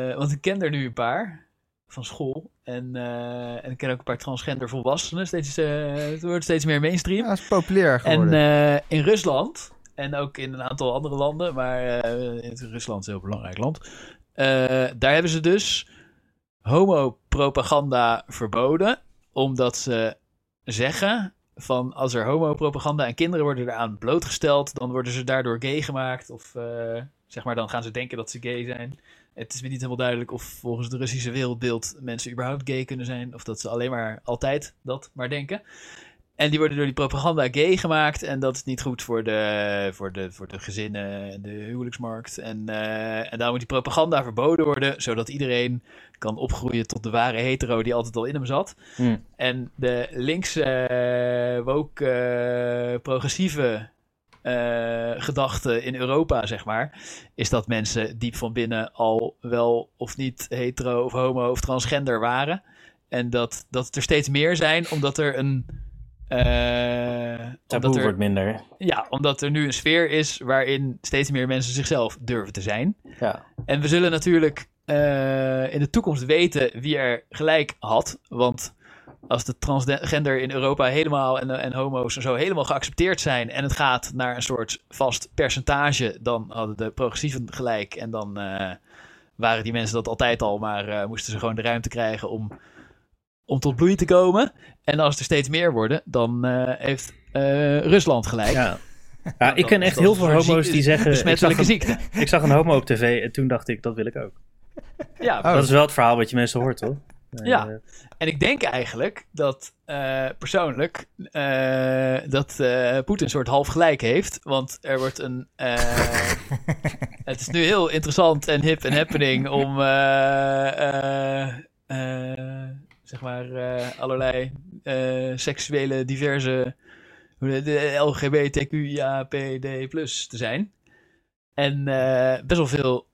eh, want ik ken er nu een paar van school. En, eh, en ik ken ook een paar transgender volwassenen. Steeds, eh, het wordt steeds meer mainstream. ja, is populair En geworden. eh, in Rusland, en ook in een aantal andere landen, maar in Rusland is een heel belangrijk land. daar hebben ze dus homopropaganda verboden, omdat ze zeggen van als er homopropaganda en kinderen worden eraan blootgesteld, dan worden ze daardoor gay gemaakt. Of zeg maar, dan gaan ze denken dat ze gay zijn. Het is me niet helemaal duidelijk of volgens het Russische wereldbeeld mensen überhaupt gay kunnen zijn. Of dat ze alleen maar altijd dat maar denken. En die worden door die propaganda gay gemaakt. En dat is niet goed voor de, voor de, voor de gezinnen en de huwelijksmarkt. En, eh, en daarom moet die propaganda verboden worden. Zodat iedereen kan opgroeien tot de ware hetero die altijd al in hem zat. Hmm. En de linkse, eh, woke, eh, progressieve eh, gedachte in Europa, zeg maar, is dat mensen diep van binnen al wel of niet hetero of homo of transgender waren. En dat, dat er steeds meer zijn, omdat er een. eh, Taboe omdat er, wordt minder. ja, omdat er nu een sfeer is waarin steeds meer mensen zichzelf durven te zijn. Ja. En we zullen natuurlijk eh, in de toekomst weten wie er gelijk had. Want als de transgender in Europa helemaal en, en homo's en zo helemaal geaccepteerd zijn. en het gaat naar een soort vast percentage. dan hadden de progressieven gelijk. En dan eh, waren die mensen dat altijd al. maar eh, moesten ze gewoon de ruimte krijgen om, om tot bloei te komen. En als er steeds meer worden, dan eh, heeft Rusland gelijk. Ja. [LAUGHS] Ja, ik ken echt heel veel homo's die zeggen... Ik zag, Besmettelijke een, ziekte. ik zag een homo op tv en toen dacht ik, dat wil ik ook. Ja, Oh. Dat is wel het verhaal wat je mensen hoort, toch? Ja. Eh, En ik denk eigenlijk dat eh, persoonlijk eh, dat Poetin een soort half gelijk heeft. Want er wordt een. [LAUGHS] het is nu heel interessant en hip en happening om. zeg maar allerlei seksuele diverse. de- LGBTQIAPD plus te zijn. En best wel veel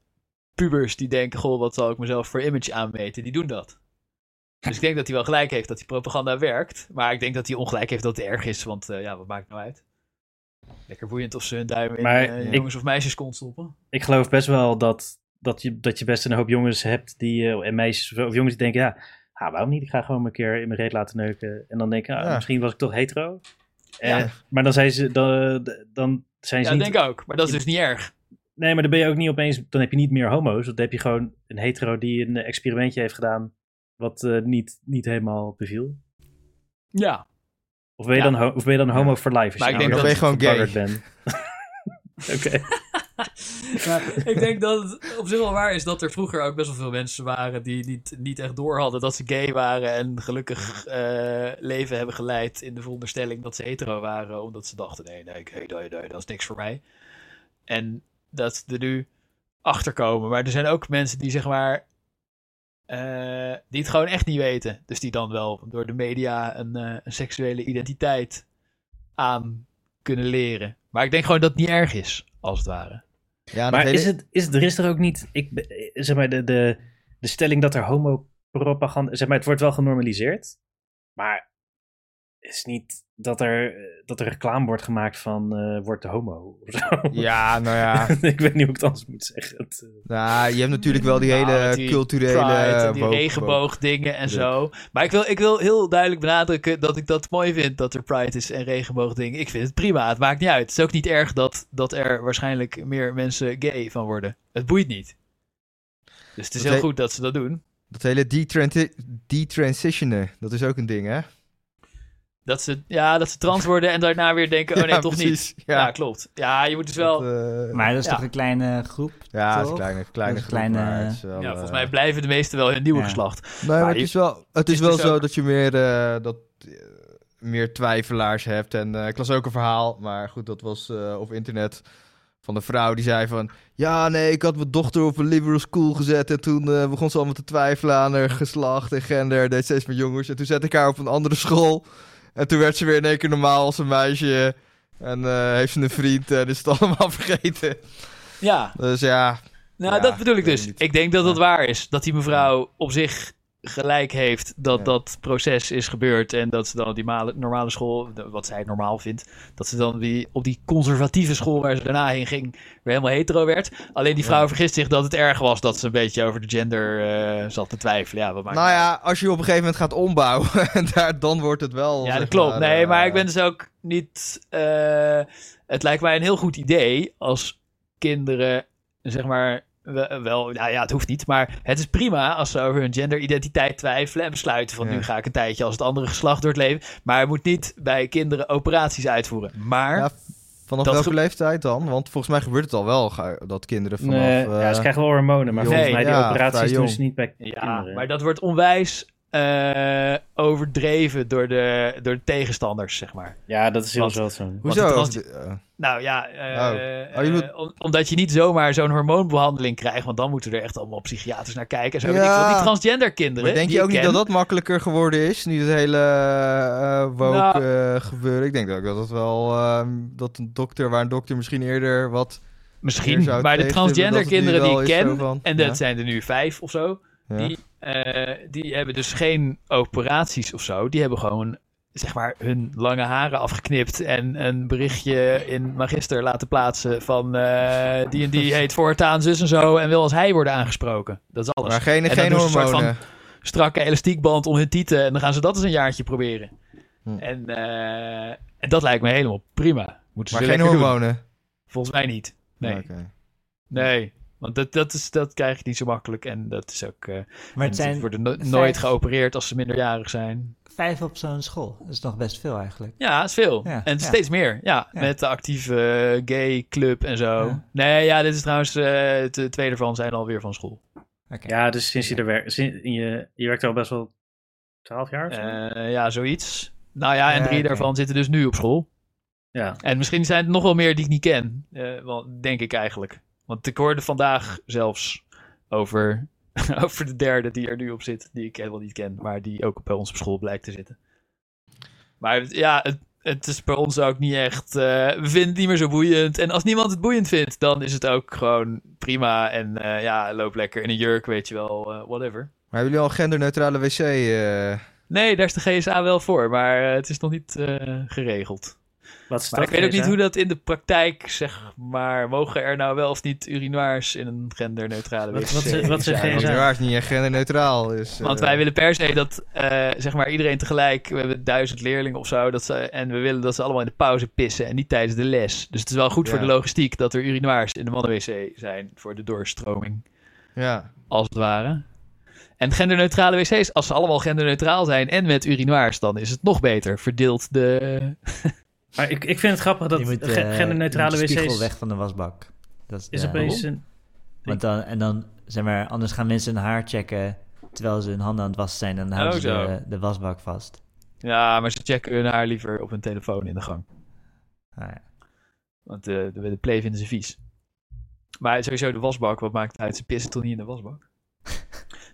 pubers die denken: Goh, wat zal ik mezelf voor image aanmeten? Die doen dat. [LAUGHS] Dus ik denk dat hij wel gelijk heeft dat die propaganda werkt. Maar ik denk dat hij ongelijk heeft dat het erg is. Want eh, ja, wat maakt het nou uit? Lekker boeiend of ze hun duim in eh, ik- jongens of meisjes kon stoppen. ik geloof best wel dat, dat, je, dat je best een hoop jongens hebt die, eh, en meisjes of jongens die denken, ja, ah, waarom niet? Ik ga gewoon een keer in mijn reet laten neuken. En dan denk ik, ah, Ja. misschien was ik toch hetero. Ja. Eh, maar dan zijn ze, dan, dan zijn ze Ja, niet... denk ik ook. Maar dat is dus niet erg. Nee, maar dan ben je ook niet opeens, dan heb je niet meer homo's. Dan heb je gewoon een hetero die een experimentje heeft gedaan wat eh, niet, niet helemaal beviel. Ja. Of ben je, Ja. dan, ho- of ben je dan homo for life? als Maar ik nou denk dat- Dan ben je gewoon gebaggerd bent? [LAUGHS] Oké. [LAUGHS] Ik denk dat het op zich wel waar is dat er vroeger ook best wel veel mensen waren die niet, niet echt door hadden dat ze gay waren en gelukkig eh, leven hebben geleid in de veronderstelling dat ze hetero waren, omdat ze dachten: nee, nee, nee, nee, nee, dat is niks voor mij. En dat ze er nu achter komen. Maar er zijn ook mensen die zeg maar. Eh, die het gewoon echt niet weten. Dus die dan wel door de media een, eh, een seksuele identiteit aan kunnen leren. Maar ik denk gewoon dat het niet erg is, als het ware. Ja, dat Maar is het, is het, er is er ook niet, ik, zeg maar, de, de, de stelling dat er homopropaganda, zeg maar, het wordt wel genormaliseerd, maar is niet dat er, dat er reclame wordt gemaakt van eh wordt de homo of zo. Ja, nou ja. [LAUGHS] ik weet niet hoe ik het anders moet zeggen. Het, eh, nou, je hebt natuurlijk wel die Nou, hele die culturele... Pride en die regenboogdingen en zo. Maar ik wil, ik wil heel duidelijk benadrukken dat ik dat mooi vind dat er Pride is en regenboogdingen. Ik vind het prima, het maakt niet uit. Het is ook niet erg dat, dat er waarschijnlijk meer mensen gay van worden. Het boeit niet. Dus het is Dat heel he- goed dat ze dat doen. Dat hele detransi- detransitionen, dat is ook een ding, hè? Dat ze, ja, dat ze trans worden en daarna weer denken, oh [LAUGHS] nee, Ja, toch precies. niet. Ja, Ja. klopt. Ja, je moet dus wel... Dat, eh, Maar dat is Ja. toch een kleine groep? ja, het is een kleine, kleine Dat is een groep, kleine- wel, ja, volgens eh, mij blijven de meesten wel hun nieuwe Ja. geslacht. Nee, maar Maar het je- is wel, het is is wel dus zo ook- dat je meer, eh, dat, meer twijfelaars hebt. En eh, ik las ook een verhaal, maar goed, dat was eh, op internet van een vrouw die zei van... Ja, nee, ik had mijn dochter op een liberal school gezet en toen eh, begon ze allemaal te twijfelen aan haar geslacht en gender. Deed steeds meer jongens. En toen zette ik haar op een andere school. En toen werd ze weer in één keer normaal als een meisje. En eh, heeft ze een vriend en is het [LAUGHS] allemaal vergeten. Ja, Dus ja, Nou, Ja, dat bedoel ik ik weet dus. Ik denk dat Ja. waar is. Dat die mevrouw op zich gelijk heeft dat Ja. dat proces is gebeurd. En dat ze dan op die male- normale school, wat zij normaal vindt, dat ze dan die, op die conservatieve school waar ze daarna heen ging, weer helemaal hetero werd. Alleen die vrouw Ja. vergist zich dat het erg was dat ze een beetje over de gender eh, zat te twijfelen. Ja, wat maakt nou ja, als je op een gegeven moment gaat ombouwen, [LAUGHS] daar, dan wordt het wel... Ja, dat klopt. maar, Nee, eh, maar ik ben dus ook niet. eh, het lijkt mij een heel goed idee als kinderen, zeg maar. We- Wel, nou ja, het hoeft niet, maar het is prima als ze over hun genderidentiteit twijfelen en besluiten van Ja. nu ga ik een tijdje als het andere geslacht door het leven. Maar je moet niet bij kinderen operaties uitvoeren. Maar Ja, vanaf Dat welke leeftijd dan? Want volgens mij gebeurt het al wel dat kinderen vanaf... nee, eh, ja, ze krijgen wel hormonen, maar jong. volgens mij die operaties doen ze niet bij Ja, kinderen. maar dat wordt onwijs eh, overdreven door de, door de tegenstanders, zeg maar. Ja, dat is heel Want- zeldzaam. Hoezo? trans- eh, Nou ja, eh, Oh. Oh, je moet- om- omdat je niet zomaar zo'n hormoonbehandeling krijgt, want dan moeten er echt allemaal psychiaters naar kijken. En zo Ja. ik. Die transgender kinderen. maar denk die je ook ik niet ken- dat dat makkelijker geworden is? Nu het hele eh woke Nou. eh, gebeuren. Ik denk ook dat het wel... ehm, dat een dokter, waar een dokter misschien eerder wat... Misschien, maar de transgender kinderen die ik ken, van, en dat ja. zijn er nu vijf of zo, Ja. die, eh, die hebben dus geen operaties of zo. Die hebben gewoon, zeg maar, hun lange haren afgeknipt en een berichtje in Magister laten plaatsen van eh, die en die [LAUGHS] heet voortaan zus en zo en wil als hij worden aangesproken. Dat is alles. Maar geen, En geen ze een soort hormonen. strakke elastiekband om hun tieten. En dan gaan ze dat eens een jaartje proberen. Hm. En, eh, en dat lijkt me helemaal prima. Moeten ze Maar geen doen. hormonen. Volgens mij niet. Nee, nee. Want dat, dat, is, dat krijg je niet zo makkelijk. En dat is ook... eh Maar het ze zijn worden no- vijf- nooit geopereerd als ze minderjarig zijn. vijf op zo'n school. Dat is nog best veel eigenlijk. Ja, dat is veel. Ja, en ja. steeds meer. Ja, Ja. met de actieve eh, gay club en zo. Ja. Nee, ja, dit is trouwens... eh de twee ervan zijn alweer van school. Oké. Ja, dus sinds je er werkt, sinds, je, je werkt er al best wel 12 jaar of zo? Eh, ja, zoiets. Nou ja, en Ja, drie daarvan zitten dus nu op school. ja. En misschien zijn er nog wel meer die ik niet ken. eh, wel, denk ik eigenlijk. Want ik hoorde vandaag zelfs over, [LAUGHS] over de derde die er nu op zit. Die ik helemaal niet ken. Maar die ook bij ons op school blijkt te zitten. Maar ja, het, het is bij ons ook niet echt... eh, we vinden het niet meer zo boeiend. En als niemand het boeiend vindt, dan is het ook gewoon prima. En eh, ja, loop lekker in een jurk, weet je wel. eh, whatever. Maar hebben jullie al een genderneutrale wc? Nee, daar is de GSA wel voor. Maar het is nog niet geregeld. Wat Maar ik weet ook niet hoe dat in de praktijk, zeg maar, mogen er nou wel of niet urinoirs in een genderneutrale wc wat ze- wat ze zijn? is niet echt genderneutraal. Dus, Want eh, wij willen per se dat, eh, zeg maar, iedereen tegelijk, we hebben duizend leerlingen of zo, dat ze, en we willen dat ze allemaal in de pauze pissen en niet tijdens de les. Dus het is wel goed voor de logistiek dat er urinoirs in de mannenwc zijn voor de doorstroming, Ja, als het ware. En genderneutrale wc's, als ze allemaal genderneutraal zijn en met urinoirs, dan is het nog beter. Verdeelt de... [LAUGHS] Maar ik, ik vind het grappig dat Je moet, eh, genderneutrale je moet de spiegel wc's... weg van de wasbak. Dat is, Is de- opeens een... Want dan, en dan, zeg maar, anders gaan mensen hun haar checken terwijl ze hun handen aan het wassen zijn. En dan houden Oh, ze de, de wasbak vast. Ja, maar ze checken hun haar liever op hun telefoon in de gang. Ah, ja. Want eh, de, de play vinden ze vies. Maar sowieso de wasbak, wat maakt het uit? Ze pissen toch niet in de wasbak? [LAUGHS]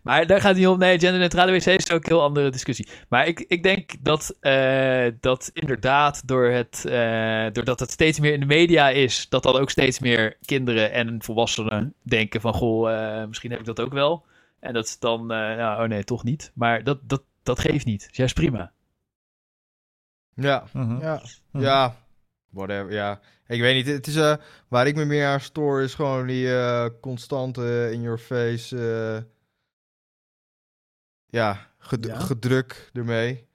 maar daar gaat het niet om. Nee, genderneutrale wc's is ook een heel andere discussie. Maar ik, ik denk dat, eh, dat inderdaad, door het, eh, doordat het steeds meer in de media is, dat dan ook steeds meer kinderen en volwassenen denken van, goh, eh, misschien heb ik dat ook wel. En dat is dan, eh, nou, oh nee, toch niet. Maar dat, dat, dat geeft niet. Dus ja, is prima. ja, Mhm. ja, Mhm. ja. Whatever, ja. Ik weet niet, het is, eh, waar ik me meer aan stoor is gewoon die eh, constante in-your-face, eh, ja, ged- Ja? gedruk ermee.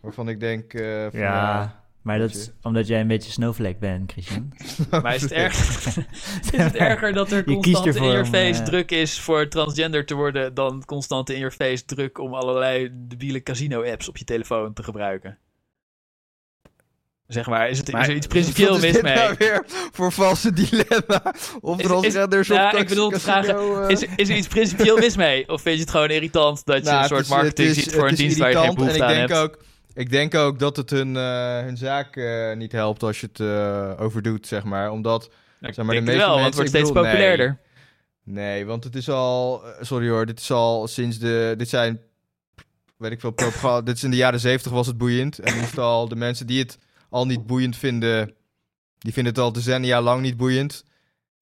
Waarvan ik denk, eh, van, Ja, maar dat is je. omdat jij een beetje snowflake bent, Christian. [LAUGHS] Maar is het, erg, [LAUGHS] is het erger dat er Je constant in your om, face eh, druk is voor transgender te worden dan constant in your face druk om allerlei debiele casino-apps op je telefoon te gebruiken? Zeg maar, is, het, is er iets principieel mis mee? nou weer voor valse dilemma? Of Is- transgenders is- of ja, ik bedoel te vragen, eh, Is, er- is er iets principieel mis mee? Of vind je het gewoon irritant dat je Nou, een soort marketing ziet voor een dienst waar je geen behoefte aan ik hebt? denk ook, ik denk ook dat het hun, eh, hun zaak eh, niet helpt als je het overdoet, zeg maar. Omdat, Nou, zeg maar, de meeste wel, want het mensen- wordt steeds bedoel, nee. populairder. nee, want het is al, sorry hoor, dit is al sinds de, dit zijn, weet ik veel, propaganda, [LAUGHS] dit is in de jaren zeventig was het boeiend. En nu is het al, de mensen die het al niet boeiend vinden, die vinden het al decennia lang niet boeiend.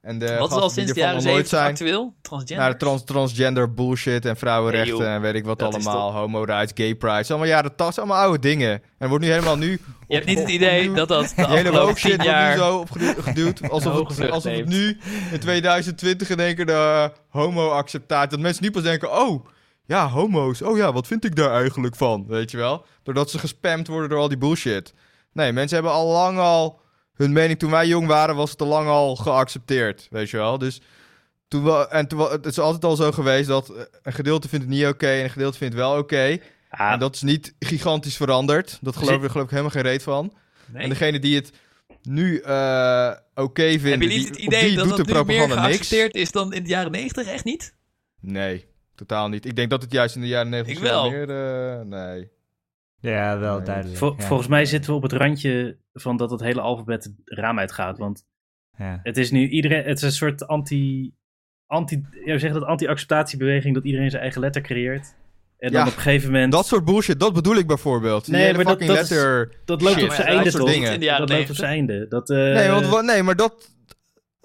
En de Wat is al sinds de jaren nog nooit 70 zijn, actueel? Transgender? de trans, transgender bullshit en vrouwenrechten en weet ik wat Dat allemaal. Homo rights, gay pride. Allemaal jaren 80, allemaal oude dingen. En wordt nu helemaal nu... [LAUGHS] je hebt niet het op- idee dat dat de hele shit tien wordt nu jaar... zo opgeduwd. [LAUGHS] Alsof, het, alsof het nu in 2020 in één keer de homo-acceptatie... Dat mensen nu pas denken, oh, ja, homo's. Oh ja, wat vind ik daar eigenlijk van? Weet je wel? Doordat ze gespamd worden door al die bullshit. Nee, mensen hebben al lang al... Hun mening toen wij jong waren, was het al lang al geaccepteerd. Weet je wel? Dus toen we, en toen, het is altijd al zo geweest dat eh, een gedeelte vindt het niet oké en een gedeelte vindt het wel oké. Ah, En dat is niet gigantisch veranderd. Dat geloof ik, geloof ik helemaal geen reet van. Nee. En degene die het nu eh, oké vinden, Heb je niet die, het idee die dat doet dat de meer propaganda niks. geaccepteerd is dan in de jaren 90? Echt niet? Nee, totaal niet. Ik denk dat het juist in de jaren 90 Ik wel. meer... eh, nee. Ja, wel duidelijk. vol- ja. Volgens mij zitten we op het randje van dat het hele alfabet het raam uitgaat. Want Ja. het is nu iedereen... Het is een soort anti... anti ja, we zeggen dat anti-acceptatiebeweging dat iedereen zijn eigen letter creëert. En dan Ja, op een gegeven moment... Dat soort bullshit, dat bedoel ik bijvoorbeeld. Die Nee, hele maar dat- fucking dat is- dat loopt shit, op zijn dat einde soort toch? dat loopt op 90. zijn einde. Dat, eh, Nee, want, wa- nee, maar dat...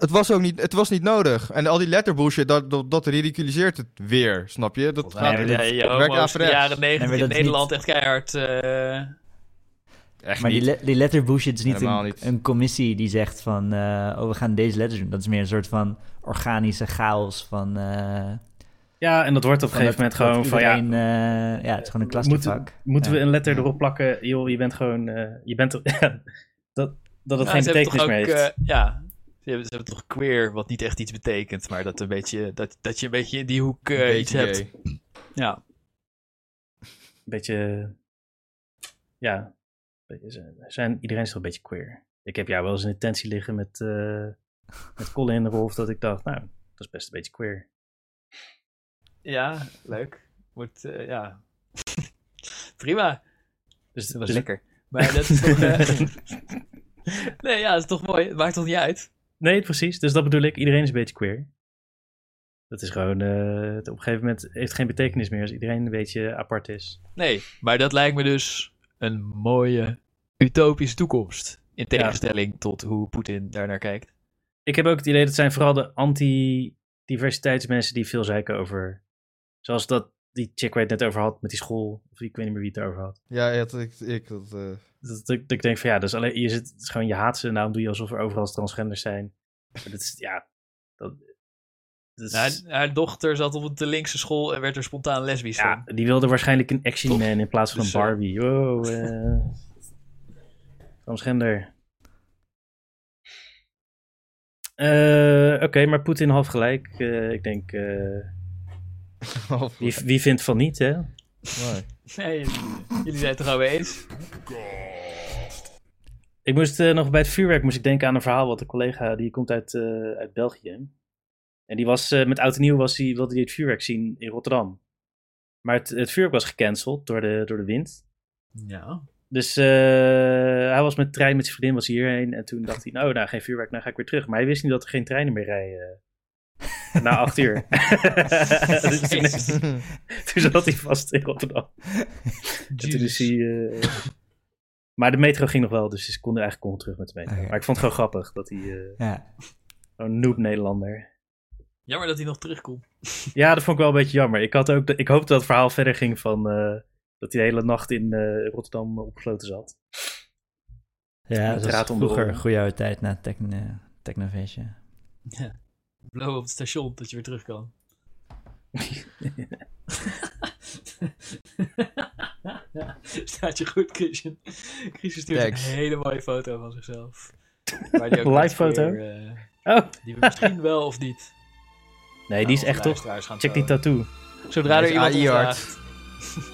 Het was ook niet, het was niet nodig. En al die letter bullshit, dat, dat, dat ridiculiseert het weer, snap je? Dat Ja, gaat, ja, dat je werkt in de jaren 90 maar in Nederland echt keihard... eh, Echt Maar die, le- die is niet een, niet. een commissie die zegt van... eh, oh, we gaan deze letters doen. Dat is meer een soort van organische chaos van... eh, Ja, en dat wordt op een gegeven moment gewoon van ja, ja, het is gewoon een klassievak. moeten, moeten Ja. we een letter erop plakken? Joh, je bent gewoon, eh, je bent er, [LAUGHS] dat, dat het geen betekenis meer ook, heeft. ja, ze hebben, ze hebben toch queer, wat niet echt iets betekent, maar dat, een beetje, dat, dat je een beetje in die hoek eh, iets hebt. Ja. beetje, ja, zijn, iedereen is toch een beetje queer. Ik heb jou wel eens in de tentie liggen met, eh met Colin en Rolf, dat ik dacht, nou, dat is best een beetje queer. ja, leuk. Wordt, eh, ja. [LAUGHS] Prima. Dus, Dat was dus- lekker. Maar dat is toch... [LAUGHS] nee, ja, dat is toch mooi. Het maakt toch niet uit? Nee, precies. Dus dat bedoel ik. Iedereen is een beetje queer. Dat is gewoon, eh, op een gegeven moment heeft het geen betekenis meer als iedereen een beetje apart is. Nee, maar dat lijkt me dus een mooie utopische toekomst. In tegenstelling tot hoe Poetin daarnaar kijkt. Ik heb ook het idee dat zijn vooral de anti-diversiteitsmensen die veel zeiken over, zoals dat die chick waar je het net over had met die school, of ik weet niet meer wie het over had. Ja, ik, ik dat, eh, dat, dat, ik denk van ja, dus alleen, je zit, gewoon je haat ze en daarom doe je alsof er overal transgenders zijn. Maar dat is, ja, dat, Nou, haar, haar dochter zat op de linkse school en werd er spontaan lesbisch ja, van. die wilde waarschijnlijk een Action? Man in plaats van Dus, een eh, Barbie. Wow, eh [LAUGHS] transgender. Eh, Oké, maar Poetin half gelijk. Ik denk, [LAUGHS] wie, wie vindt van niet, hè? Nee, jullie zijn het toch alweer eens? Ik moest eh, nog bij het vuurwerk moest ik denken aan een verhaal wat een collega die komt uit, eh, uit België. En die was eh, met oud en nieuw was hij, wilde hij het vuurwerk zien in Rotterdam. Maar het, het vuurwerk was gecanceld door de, door de wind. Ja. Dus eh, hij was met de trein met zijn vriendin was hij hierheen. En toen dacht hij, nou, nou geen vuurwerk, nou ga ik weer terug. Maar hij wist niet dat er geen treinen meer rijden. [LAUGHS] na acht uur. [LAUGHS] dus [LAUGHS] toen, zat hij vast in Rotterdam. En toen is hij, eh, maar de metro ging nog wel, dus ze konden eigenlijk kon terug met de metro. Oké. Maar ik vond het gewoon grappig dat hij, eh Ja. zo'n noob Nederlander. Jammer dat hij nog terugkomt. Ja, dat vond ik wel een beetje jammer. Ik, had ook, ik hoopte dat het verhaal verder ging van eh, dat hij de hele nacht in eh, Rotterdam opgesloten zat. Ja, dat was vroeger een goede oude tijd na het techno, technofeestje. Ja. Blow op het station dat je weer terug kan. [LAUGHS] staat je goed, Christian. Christian stuurt Thanks. een hele mooie foto van zichzelf. [LAUGHS] Live foto? weer, eh, Oh, die we misschien wel of niet. nee, die is echt toch. Check die tattoo. Zodra er Hij iemand vraagt.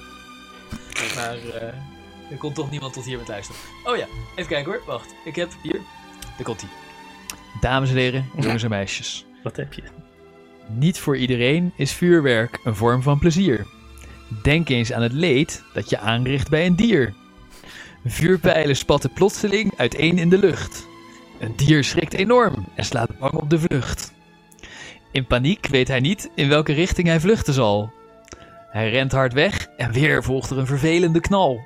[LAUGHS] maar eh, er komt toch niemand tot hier met luisteren. Oh ja, even kijken hoor. Wacht, ik heb hier. Daar komt ie. Dames en heren, jongens en meisjes. Wat heb je? Niet voor iedereen is vuurwerk een vorm van plezier. Denk eens aan het leed dat je aanricht bij een dier. Vuurpijlen spatten plotseling uiteen in de lucht. Een dier schrikt enorm en slaat bang op de vlucht. In paniek weet hij niet in welke richting hij vluchten zal. Hij rent hard weg en weer volgt er een vervelende knal.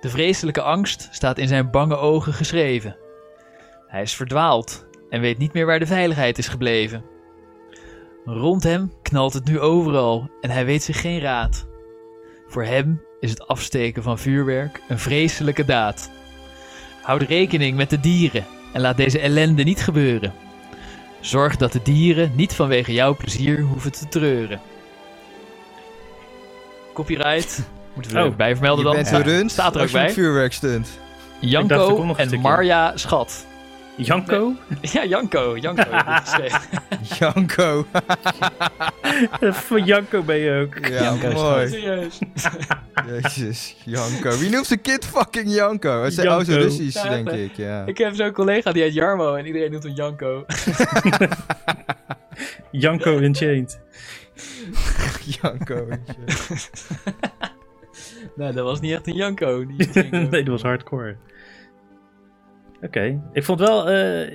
De vreselijke angst staat in zijn bange ogen geschreven. Hij is verdwaald en weet niet meer waar de veiligheid is gebleven. Rond hem knalt het nu overal en hij weet zich geen raad. Voor hem is het afsteken van vuurwerk een vreselijke daad. Houd rekening met de dieren en laat deze ellende niet gebeuren. Zorg dat de dieren niet vanwege jouw plezier hoeven te treuren. Copyright. [LAUGHS] Moeten we er Oh, ook bij vermelden Je dan? bent Ja, Staat er ook bij. vuurwerk stunt. dacht, er Janko en. Marja Schat. Janko? Ja, Janko. Janko. [LAUGHS] Janko. [LAUGHS] Van Janko ben je ook. Ja, Janko mooi. Serieus. [LAUGHS] Jezus, Janko. Wie noemt zijn kind fucking Janko? Het is zo Janko. Russisch, Ja, denk ik. Ja. Ik heb zo'n collega die heet Jarmo en iedereen noemt hem Janko. Janko Unchained. Janko. nou, dat was niet echt een Janko. Die Janko. nee, dat was hardcore. Oké. Ik vond wel, eh,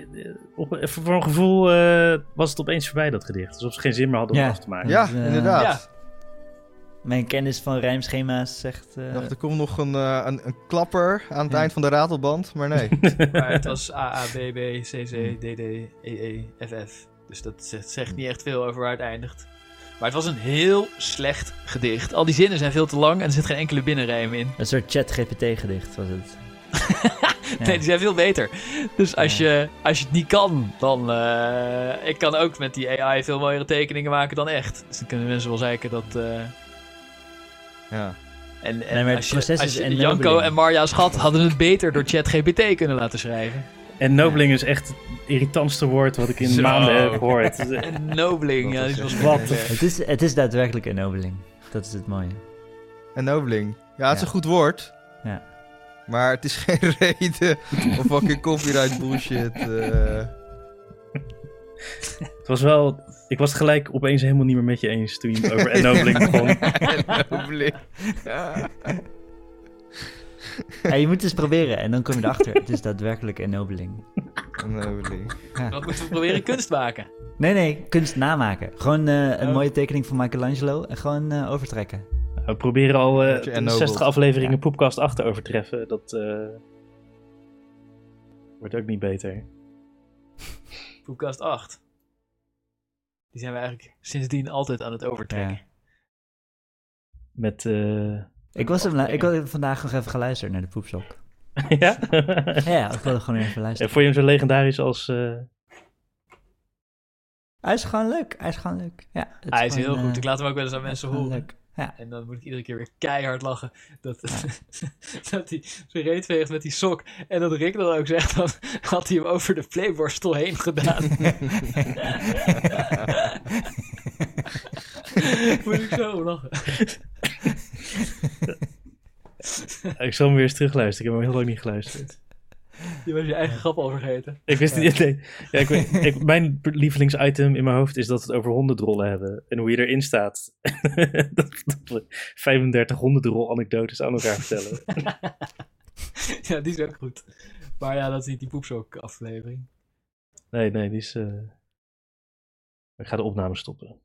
op, voor een gevoel eh, was het opeens voorbij dat gedicht. Alsof ze geen zin meer hadden om Ja. af te maken. Ja, Dus, eh, inderdaad. ja. Mijn kennis van rijmschema's zegt... eh, Ik dacht, er komt nog een, eh, een, een klapper aan het Ja. eind van de ratelband, maar nee. [LAUGHS] Maar het was A, A, B, B, C, C, D, D, E, E, F, F. Dus dat zegt, zegt niet echt veel over waar het eindigt. Maar het was een heel slecht gedicht. Al die zinnen zijn veel te lang en er zit geen enkele binnenrijm in. Een soort chat-GPT-gedicht was het. [LAUGHS] Ja. Nee, die zijn veel beter. Dus als, Ja. je, als je het niet kan, dan... eh, ik kan ook met die AI veel mooiere tekeningen maken dan echt. Dus dan kunnen mensen wel zeiken dat... eh, Ja. en en Nee, als je, proces als is je enabling. Janko en Marja Schat hadden het beter door ChatGPT kunnen laten schrijven. En nobling is echt het irritantste woord wat ik in Zo. maanden heb gehoord. [LAUGHS] En Nobling, ja, Dat was Wat? Het is, het is daadwerkelijk ennobling. Dat is het mooie. Ennobling. Ja, het is Ja. een goed woord. Ja. Maar het is [LAUGHS] geen reden om fucking copyright bullshit. eh. Het was wel... Ik was het gelijk opeens helemaal niet meer met je eens toen je over ennobling [LAUGHS] begon. Ennobling. Ja. Ja, je moet het eens proberen en dan kom je erachter. Het is daadwerkelijk ennobling. Ennobling. Wat moeten we proberen? Kunst maken. Nee, nee, kunst namaken. Gewoon eh, een Oh. mooie tekening van Michelangelo en gewoon eh, overtrekken. We proberen al eh, Word je ennobled. 60 afleveringen Ja. Poepkast 8 te overtreffen. Dat eh, wordt ook niet beter. [LAUGHS] Poepkast 8. Die zijn we eigenlijk sindsdien altijd aan het overtrekken. Ja. Met... eh, Ik, was hem, ik had vandaag nog even geluisterd naar de poepsok. [LAUGHS] ja? Ja, ik wilde gewoon even En luisteren. vond je hem zo legendarisch als... eh, Hij is gewoon leuk. Hij is gewoon leuk. Ja, het Hij is heel gewoon, goed. eh, Ik laat hem ook wel eens aan mensen horen. leuk. Ja. En dan moet ik iedere keer weer keihard lachen. Dat, [LAUGHS] dat hij zijn reet veegt met die sok. En dat Rick dan ook zegt, dan had hij hem over de playborstel heen gedaan. [LAUGHS] moet ik zo lachen. ik zal hem weer eens terugluisteren. Ik heb hem heel lang niet geluisterd. Je was je eigen grap al vergeten. Ik wist niet... Nee. Ja, ik weet, ik, mijn lievelingsitem in mijn hoofd is dat we het over hondendrollen hebben. En hoe je erin staat. dat, [LAUGHS] dat we 35 hondendrol anekdotes aan elkaar vertellen. [LAUGHS] Ja, die is ook goed. Maar ja, dat is niet die poepsok aflevering. Nee, nee, die is... eh, Ik ga de opname stoppen.